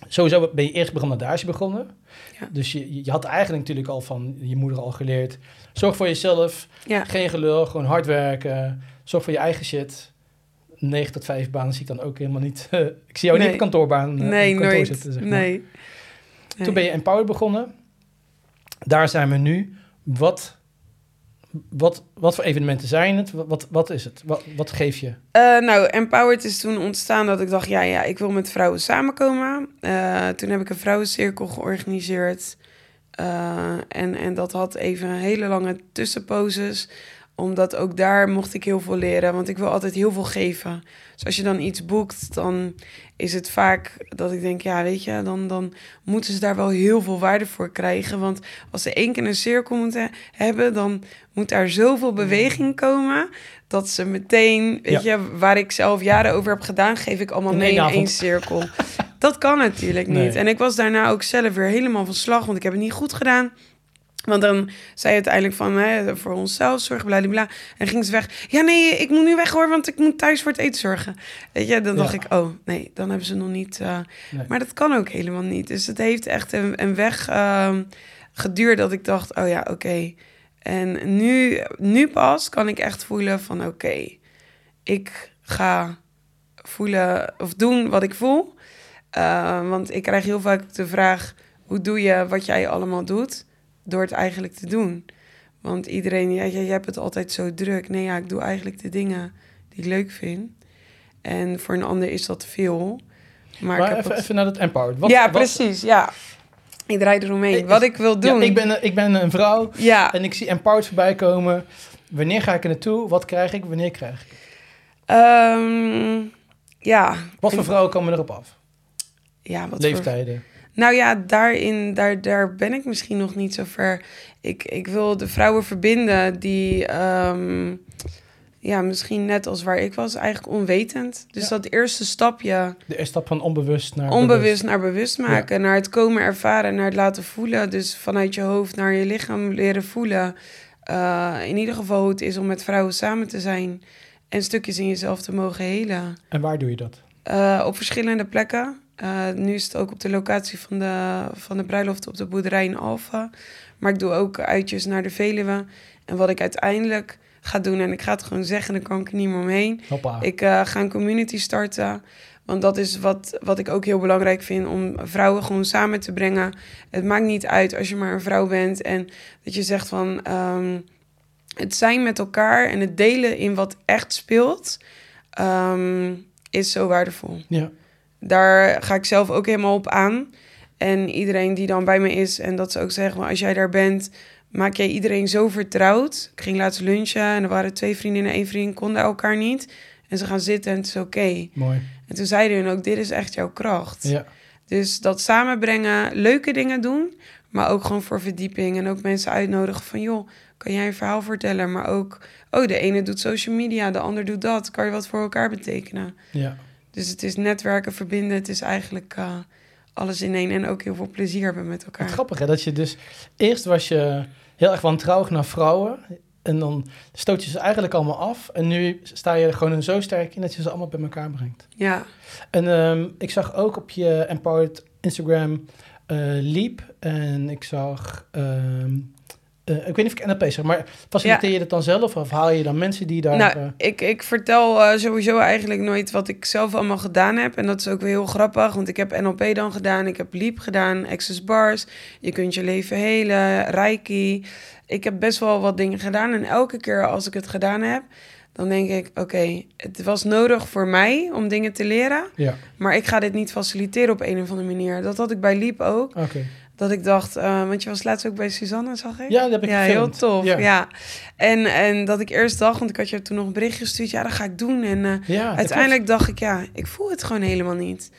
Sowieso ben je eerst begonnen met Daasje begonnen. Ja. Dus je, je had eigenlijk natuurlijk al van je moeder al geleerd. Zorg voor jezelf. Ja, Geen gelul, gewoon hard werken. Zorg voor je eigen shit. 9 tot 5 banen zie ik dan ook helemaal niet. ik zie jou Nee. niet op kantoorbaan. eh, nee, op kantoor nooit. zitten, zeg maar. nee. Toen ben je Empowered begonnen. Daar zijn we nu. Wat, wat, wat voor evenementen zijn het? Wat, wat, wat is het? Wat, wat geef je? Eh, nou, Empowered is toen ontstaan dat ik dacht, ja, ja, ik wil met vrouwen samenkomen. Eh, toen heb ik een vrouwencirkel georganiseerd. En, en dat had even hele lange tussenposes. Omdat ook daar mocht ik heel veel leren. Want ik wil altijd heel veel geven. Dus als je dan iets boekt, dan is het vaak dat ik denk... ja, weet je, dan, dan moeten ze daar wel heel veel waarde voor krijgen. Want als ze één keer een cirkel moeten hebben... dan moet daar zoveel beweging komen... dat ze meteen, weet je, waar ik zelf jaren over heb gedaan... geef ik allemaal mee in avond. één cirkel. dat kan natuurlijk niet. Nee. En ik was daarna ook zelf weer helemaal van slag... want ik heb het niet goed gedaan... Want dan zei je uiteindelijk van, hè, voor onszelf zorgen, bla, En ging ze weg. Ja, nee, ik moet nu weg hoor, want ik moet thuis voor het eten zorgen. Weet je, dan dacht Ja. ik, oh, nee, dan hebben ze nog niet... eh, Nee. Maar dat kan ook helemaal niet. Dus het heeft echt een, een weg ehm, geduurd dat ik dacht, oh ja, oké. En nu, nu pas kan ik echt voelen van, oké, ik ga voelen of doen wat ik voel. Eh, want ik krijg heel vaak de vraag, hoe doe je wat jij allemaal doet? Door het eigenlijk te doen. Want iedereen, ja, jij, jij hebt het altijd zo druk. Nee, ja, ik doe eigenlijk de dingen die ik leuk vind. En voor een ander is dat veel. Maar, Maar, ik heb even, het- even naar dat Empowered. Wat, ja, wat- precies, ja. Ik draai eromheen. Ik- Wat ik wil doen. Ja, ik, ben, ik ben een vrouw Ja, en ik zie Empowered voorbij komen. Wanneer ga ik er naartoe? Wat krijg ik? Wanneer krijg ik? ehm, ja. Wat voor vrouwen komen erop af? Ja, wat voor- Leeftijden. Nou ja, daarin, daar, daar ben ik misschien nog niet zo ver. Ik, ik wil de vrouwen verbinden die, ehm, ja, misschien net als waar ik was, eigenlijk onwetend. Dus Ja. dat eerste stapje, De eerste stap van onbewust naar onbewust bewust. naar bewust maken, naar het komen ervaren, naar het laten voelen. Dus vanuit je hoofd naar je lichaam leren voelen. Eh, in ieder geval hoe het is om met vrouwen samen te zijn en stukjes in jezelf te mogen helen. En waar doe je dat? Eh, op verschillende plekken. Eh, nu is het ook op de locatie van de, van de bruiloft op de boerderij in Alphen. Maar ik doe ook uitjes naar de Veluwe. En wat ik uiteindelijk ga doen. En ik ga het gewoon zeggen, dan kan ik er niet meer omheen. Hoppa. Ik eh, ga een community starten. Want dat is wat, wat ik ook heel belangrijk vind om vrouwen gewoon samen te brengen. Het maakt niet uit als je maar een vrouw bent en dat je zegt van ehm, het zijn met elkaar en het delen in wat echt speelt, ehm, is zo waardevol. Ja. Daar ga ik zelf ook helemaal op aan. En iedereen die dan bij me is en dat ze ook zeggen, maar als jij daar bent, maak jij iedereen zo vertrouwd. Ik ging laatst lunchen en er waren twee vriendinnen en één vriend konden elkaar niet. En ze gaan zitten en het is oké. Mooi. En toen zeiden hun ook, dit is echt jouw kracht. Ja. Dus dat samenbrengen, leuke dingen doen, maar ook gewoon voor verdieping. En ook mensen uitnodigen van, joh, kan jij een verhaal vertellen? Maar ook, oh, de ene doet social media, de ander doet dat. Kan je wat voor elkaar betekenen? Ja. Dus het is netwerken, verbinden. Het is eigenlijk uh, alles in één. En ook heel veel plezier hebben met elkaar. Wat grappig hè, dat je dus... Eerst was je heel erg wantrouwig naar vrouwen. En dan stoot je ze eigenlijk allemaal af. En nu sta je er gewoon zo sterk in dat je ze allemaal bij elkaar brengt. Ja. En um, ik zag ook op je Empowered Instagram uh, Leap. En ik zag... Um, uh, ik weet niet of ik NLP zeg, maar faciliteer ja. je dat dan zelf of haal je dan mensen die daar... Nou, uh... ik, ik vertel uh, sowieso eigenlijk nooit wat ik zelf allemaal gedaan heb. En dat is ook weer heel grappig, want ik heb NLP dan gedaan, ik heb Leap gedaan, Access Bars. Je kunt je leven helen, Reiki. Ik heb best wel wat dingen gedaan en elke keer als ik het gedaan heb... Dan denk ik, oké, okay, het was nodig voor mij om dingen te leren. Ja. Maar ik ga dit niet faciliteren op een of andere manier. Dat had ik bij Leap ook. Okay. Dat ik dacht, uh, want je was laatst ook bij Suzanne, zag ik? Ja, dat heb ik Ja, gefilmd. heel tof. Ja. Ja. En, en dat ik eerst dacht, want ik had je toen nog een bericht gestuurd. Ja, dat ga ik doen. En uh, Ja, dat uiteindelijk dacht ik, ja, ik voel het gewoon helemaal niet.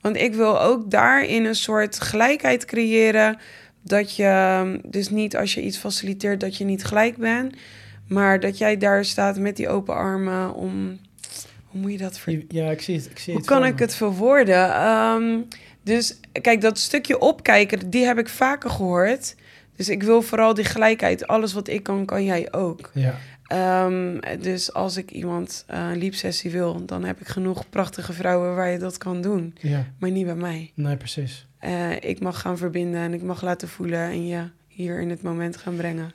Want ik wil ook daarin een soort gelijkheid creëren. Dat je dus niet als je iets faciliteert, dat je niet gelijk bent. Maar dat jij daar staat met die open armen om... Hoe moet je dat ver... Ja, ik zie het. Ik zie Hoe het kan ik me. het verwoorden? Um, dus kijk, dat stukje opkijken, die heb ik vaker gehoord. Dus ik wil vooral die gelijkheid. Alles wat ik kan, kan jij ook. Ja, Um, dus als ik iemand uh, een liepsessie wil, dan heb ik genoeg prachtige vrouwen waar je dat kan doen. ja. Maar niet bij mij. Nee, precies. Uh, ik mag gaan verbinden en ik mag laten voelen en je hier in het moment gaan brengen.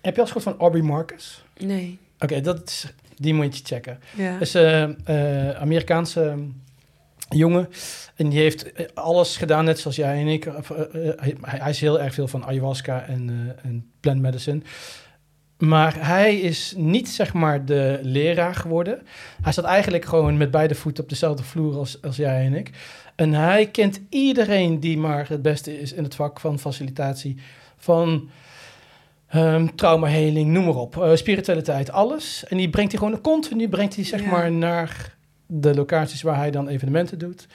Heb je al eens van Aubrey Marcus? Nee. Oké, dat is die moet je checken. Ja. Is een uh, Amerikaanse jongen. En die heeft eh, alles gedaan, net zoals jij en ik. Uh, hij, hij, is heel erg veel van ayahuasca en, uh, en plant medicine. Maar hij is niet, zeg maar, de leraar geworden. Hij staat eigenlijk gewoon met beide voeten op dezelfde vloer als, als jij en ik. En hij kent iedereen die maar het beste is in het vak van facilitatie. Van um, traumaheling, noem maar op. Uh, spiritualiteit, alles. En die brengt hij gewoon continu, brengt hij zeg Ja. maar naar de locaties waar hij dan evenementen doet.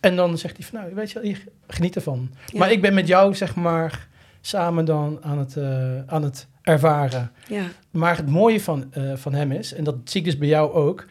En dan zegt hij van, nou, weet je wel, hier, geniet ervan. Ja. Maar ik ben met jou, zeg maar, samen dan aan het, uh, aan het ervaren. Ja. Maar het mooie van, uh, van hem is, en dat zie ik dus bij jou ook,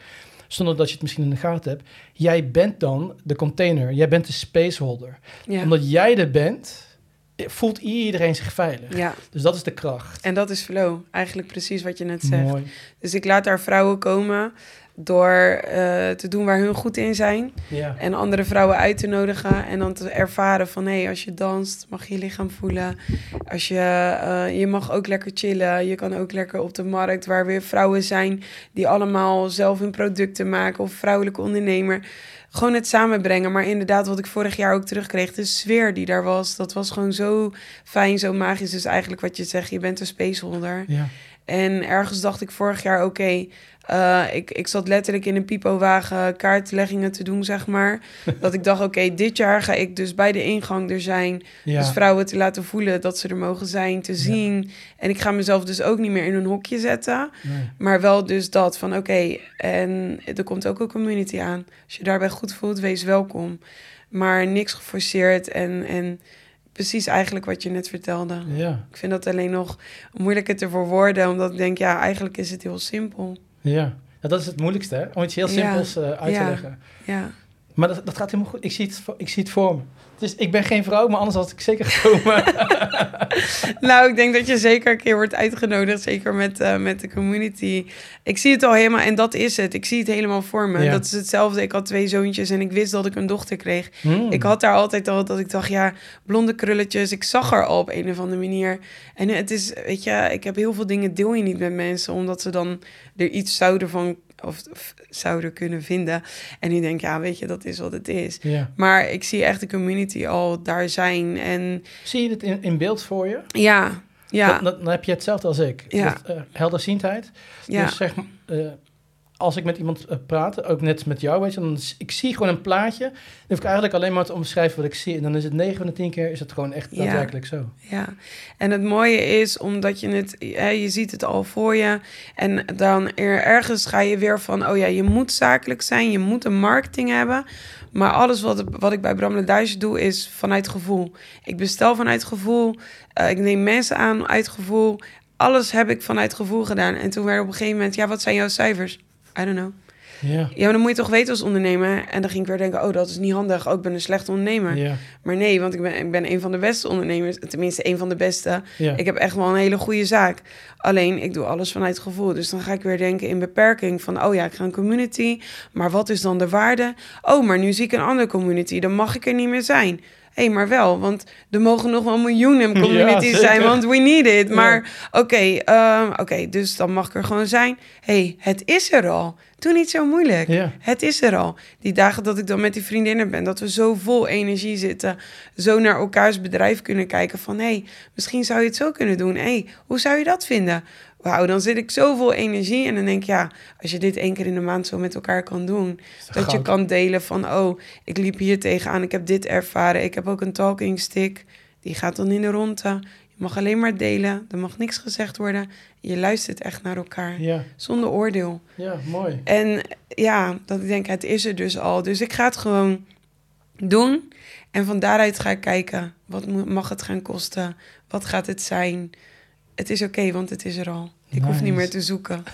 zonder dat je het misschien in de gaten hebt, jij bent dan de container, jij bent de spaceholder. Ja. Omdat jij er bent, voelt iedereen zich veilig. ja. Dus dat is de kracht. En dat is flow. Eigenlijk precies wat je net zegt. Mooi. Dus ik laat daar vrouwen komen door uh, te doen waar hun goed in zijn. Ja. En andere vrouwen uit te nodigen. En dan te ervaren van... hé, hey, als je danst, mag je je lichaam voelen. Als je, uh, je mag ook lekker chillen. Je kan ook lekker op de markt... waar weer vrouwen zijn... die allemaal zelf hun producten maken... of vrouwelijke ondernemer... Gewoon het samenbrengen. Maar inderdaad, wat ik vorig jaar ook terugkreeg... de sfeer die daar was... dat was gewoon zo fijn, zo magisch. Dus eigenlijk wat je zegt, je bent een spaceholder. Ja. En ergens dacht ik vorig jaar, oké, okay, uh, ik, ik zat letterlijk in een pipowagen kaartleggingen te doen, zeg maar. dat ik dacht, oké, okay, dit jaar ga ik dus bij de ingang er zijn. Ja. Dus vrouwen te laten voelen dat ze er mogen zijn, te zien. Ja. En ik ga mezelf dus ook niet meer in een hokje zetten. Nee. Maar wel dus dat van, oké, okay, en er komt ook een community aan. Als je daarbij goed voelt, wees welkom. Maar niks geforceerd en... en precies eigenlijk wat je net vertelde. Ja. Ik vind dat alleen nog moeilijker te verwoorden, omdat ik denk, ja, eigenlijk is het heel simpel. Ja, ja dat is het moeilijkste, hè? om iets heel simpels uh, uit te leggen. Ja. Maar dat, dat gaat helemaal goed. Ik zie het, ik zie het voor me. Dus ik ben geen vrouw, maar anders had ik zeker gekomen. Nou, ik denk dat je zeker een keer wordt uitgenodigd, zeker met, eh, met de community. Ik zie het al helemaal, en dat is het. Ik zie het helemaal voor me. Ja. Dat is hetzelfde. Ik had twee zoontjes en ik wist dat ik een dochter kreeg. Hmm. Ik had daar altijd al dat ik dacht, ja, blonde krulletjes. Ik zag er al op een of andere manier. En het is, weet je, ik heb heel veel dingen deel je niet met mensen, omdat ze dan er iets zouden van of, of zouden kunnen vinden. En nu denk ik, ja, weet je, dat is wat het is. Ja. Maar ik zie echt de community al daar zijn. En Zie je het in, in beeld voor je? ja, ja, Dan, dan heb je hetzelfde als ik. Ja. Dat, eh, helderziendheid. ja. Dus zeg, maar, eh, als ik met iemand eh, praat, ook net met jou, weet je, dan ik zie gewoon een plaatje. Dan hoef ik eigenlijk alleen maar te omschrijven wat ik zie. En dan is het 9 van de 10 keer is het gewoon echt Ja. daadwerkelijk zo. Ja, en het mooie is omdat je het, hè, je ziet het al voor je. En dan er, ergens ga je weer van, oh ja, je moet zakelijk zijn, je moet een marketing hebben. Maar alles wat, wat ik bij Bram Ledage doe is vanuit gevoel. Ik bestel vanuit gevoel, eh, ik neem mensen aan uit gevoel. Alles heb ik vanuit gevoel gedaan. En toen werd op een gegeven moment, ja, wat zijn jouw cijfers? I don't know. Ja. Ja, maar dan moet je toch weten als ondernemer. En dan ging ik weer denken, oh, dat is niet handig. Oh, ik ben een slechte ondernemer. Ja. Maar nee, want ik ben, ik ben een van de beste ondernemers. Tenminste, een van de beste. Ja. Ik heb echt wel een hele goede zaak. Alleen, ik doe alles vanuit gevoel. Dus dan ga ik weer denken in beperking van... oh ja, ik ga een community. Maar wat is dan de waarde? Oh, maar nu zie ik een andere community. Dan mag ik er niet meer zijn. Hé, hey, maar wel, want er mogen nog wel miljoenen communities zijn, want we need it. Ja. Maar oké, ehm, oké, dus dan mag ik er gewoon zijn. Hé, hey, het is er al. Doe niet zo moeilijk. Ja. Het is er al. Die dagen dat ik dan met die vriendinnen ben, dat we zo vol energie zitten, zo naar elkaars bedrijf kunnen kijken van, hé, hey, misschien zou je het zo kunnen doen. Hé, hey, hoe zou je dat vinden? Wauw, dan zit ik zo vol energie en dan denk ik, ja, als je dit één keer in de maand zo met elkaar kan doen, dat je kan delen van, oh, ik liep hier tegenaan, ik heb dit ervaren, ik heb ook een talking stick, die gaat dan in de ronde. Je mag alleen maar delen, er mag niks gezegd worden. Je luistert echt naar elkaar, Ja. zonder oordeel. ja, mooi. En ja, dat ik denk, het is er dus al. Dus ik ga het gewoon doen. En van daaruit ga ik kijken, wat mag het gaan kosten? Wat gaat het zijn? Het is oké, want het is er al. Ik hoef niet meer te zoeken.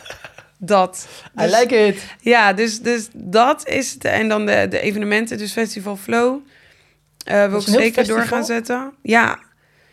Dat. I Dus- like it. Ja, dus, dus dat is het. En dan de, de evenementen, dus Festival Flow. eh wil ik zeker door festival? gaan zetten. Ja.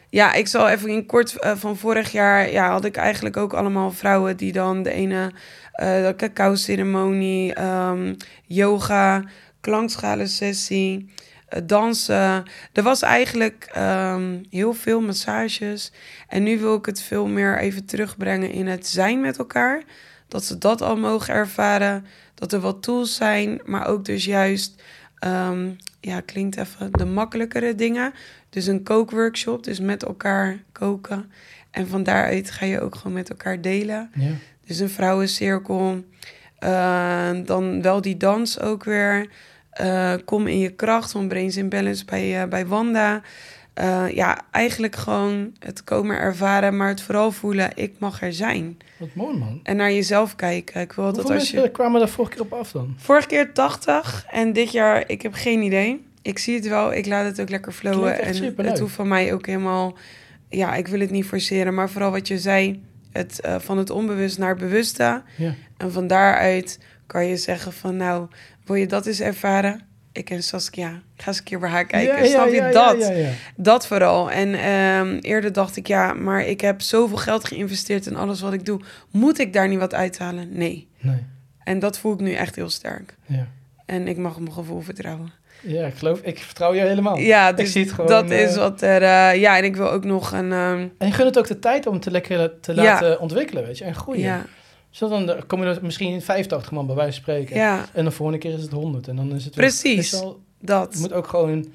Ja, ik zal even in kort eh, van vorig jaar... Ja, had ik eigenlijk ook allemaal vrouwen die dan de ene... eh de cacao-ceremonie, ehm, yoga, klankschalen-sessie, eh, dansen. Er was eigenlijk ehm, heel veel massages. En nu wil ik het veel meer even terugbrengen in het zijn met elkaar. Dat ze dat al mogen ervaren. Dat er wat tools zijn, maar ook dus juist... ehm, ja, klinkt even de makkelijkere dingen. Dus een kookworkshop, dus met elkaar koken. En van daaruit ga je ook gewoon met elkaar delen. Ja. Dus een vrouwencirkel. Eh, dan wel die dans ook weer. Eh, kom in je kracht van Brains in Balance bij, eh, bij Wanda. Eh, ja, eigenlijk gewoon het komen ervaren, maar het vooral voelen, ik mag er zijn. Wat mooi, man. En naar jezelf kijken. Ik wil dat Hoeveel als mensen je... kwamen daar vorige keer op af dan? Vorige keer 80 en dit jaar, ik heb geen idee. Ik zie het wel, ik laat het ook lekker flowen. En superleuk. het hoeft van mij ook helemaal... Ja, ik wil het niet forceren, maar vooral wat je zei... Het, van het onbewust naar het bewuste. Ja. En van daaruit kan je zeggen van... Nou, wil je dat eens ervaren? Ik en Saskia, ik ga eens een keer bij haar kijken. Ja, ja, Snap je dat? Dat vooral. En ehm, eerder dacht ik, ja, maar ik heb zoveel geld geïnvesteerd in alles wat ik doe. Moet ik daar niet wat uithalen? Nee. Nee. En dat voel ik nu echt heel sterk. Ja. En ik mag mijn gevoel vertrouwen. ja, ik geloof, ik vertrouw je helemaal. Ja, ik dus zie het gewoon. dat eh, is wat er... eh, ja, en ik wil ook nog een... ehm, En je gunt het ook de tijd om te lekker te Ja. laten ontwikkelen, weet je, en groeien. ja, Zo dan kom je er misschien in 85 man bij wijze van spreken. ja, En de volgende keer is het 100. En dan is het Precies. wel, dat. je moet ook gewoon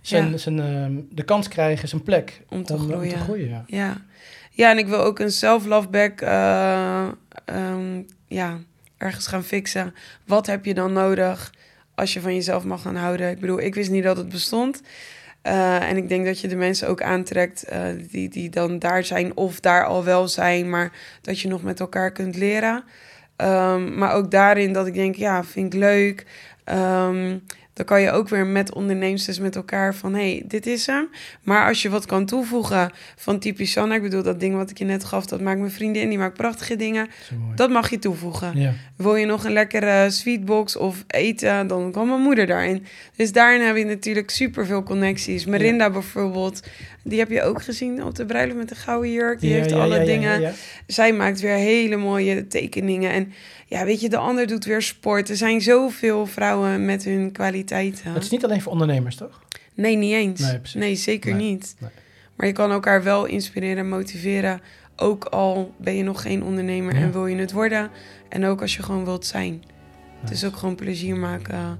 zijn, Ja. zijn, ehm, de kans krijgen, zijn plek. Om te groeien. Om te groeien ja. Ja. ja, en ik wil ook een self-love back eh, ehm, ja, ergens gaan fixen. Wat heb je dan nodig als je van jezelf mag gaan houden? Ik bedoel, ik wist niet dat het bestond. Eh, en ik denk dat je de mensen ook aantrekt eh, die, die dan daar zijn of daar al wel zijn, maar dat je nog met elkaar kunt leren. Ehm, maar ook daarin dat ik denk, ja, vind ik leuk. Ehm, dan kan je ook weer met ondernemers met elkaar van... hé, hey, dit is hem. Maar als je wat kan toevoegen van typisch Sanna... ik bedoel, dat ding wat ik je net gaf... dat maakt mijn vriendin, die maakt prachtige dingen. Dat mag je toevoegen. Ja. Wil je nog een lekkere sweetbox of eten... dan kan mijn moeder daarin. Dus daarin heb je natuurlijk superveel connecties. Merinda bijvoorbeeld, die heb je ook gezien op de bruiloft met de gouden jurk. Die Ja, heeft ja, alle ja, dingen. Zij maakt weer hele mooie tekeningen. En ja, weet je, de ander doet weer sport. Er zijn zoveel vrouwen met hun kwaliteiten. Het is niet alleen voor ondernemers, toch? Nee, niet eens. Nee, zeker Nee, niet. nee. Maar je kan elkaar wel inspireren en motiveren. Ook al ben je nog geen ondernemer en wil je het worden. En ook als je gewoon wilt zijn. Het is ook gewoon plezier maken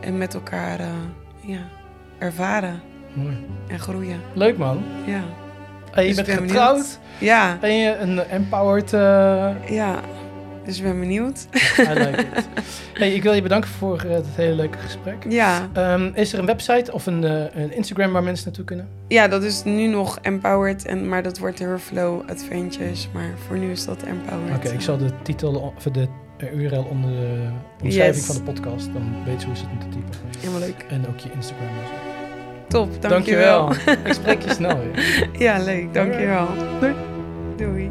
en met elkaar eh, ja, ervaren Mooi. en groeien. Leuk man. Ja, je Dus bent ben getrouwd. ja, Ben je een empowered... eh ja. Dus ik ben benieuwd. I like it. Hey, ik wil je bedanken voor eh, het hele leuke gesprek. Ja, Ehm, is er een website of een, eh, een Instagram waar mensen naartoe kunnen? ja, dat is nu nog Empowered, en, maar dat wordt Herflow Adventures. Maar voor nu is dat Empowered. Oké, ik zal de titel of de eh, URL onder de omschrijving Yes. van de podcast. Dan weet je hoe ze het moeten typen. Helemaal leuk. En ook je Instagram. en zo. Top, dankjewel. Dankjewel. ik spreek je snel weer. Ja, leuk, dankjewel. Doei. Doei.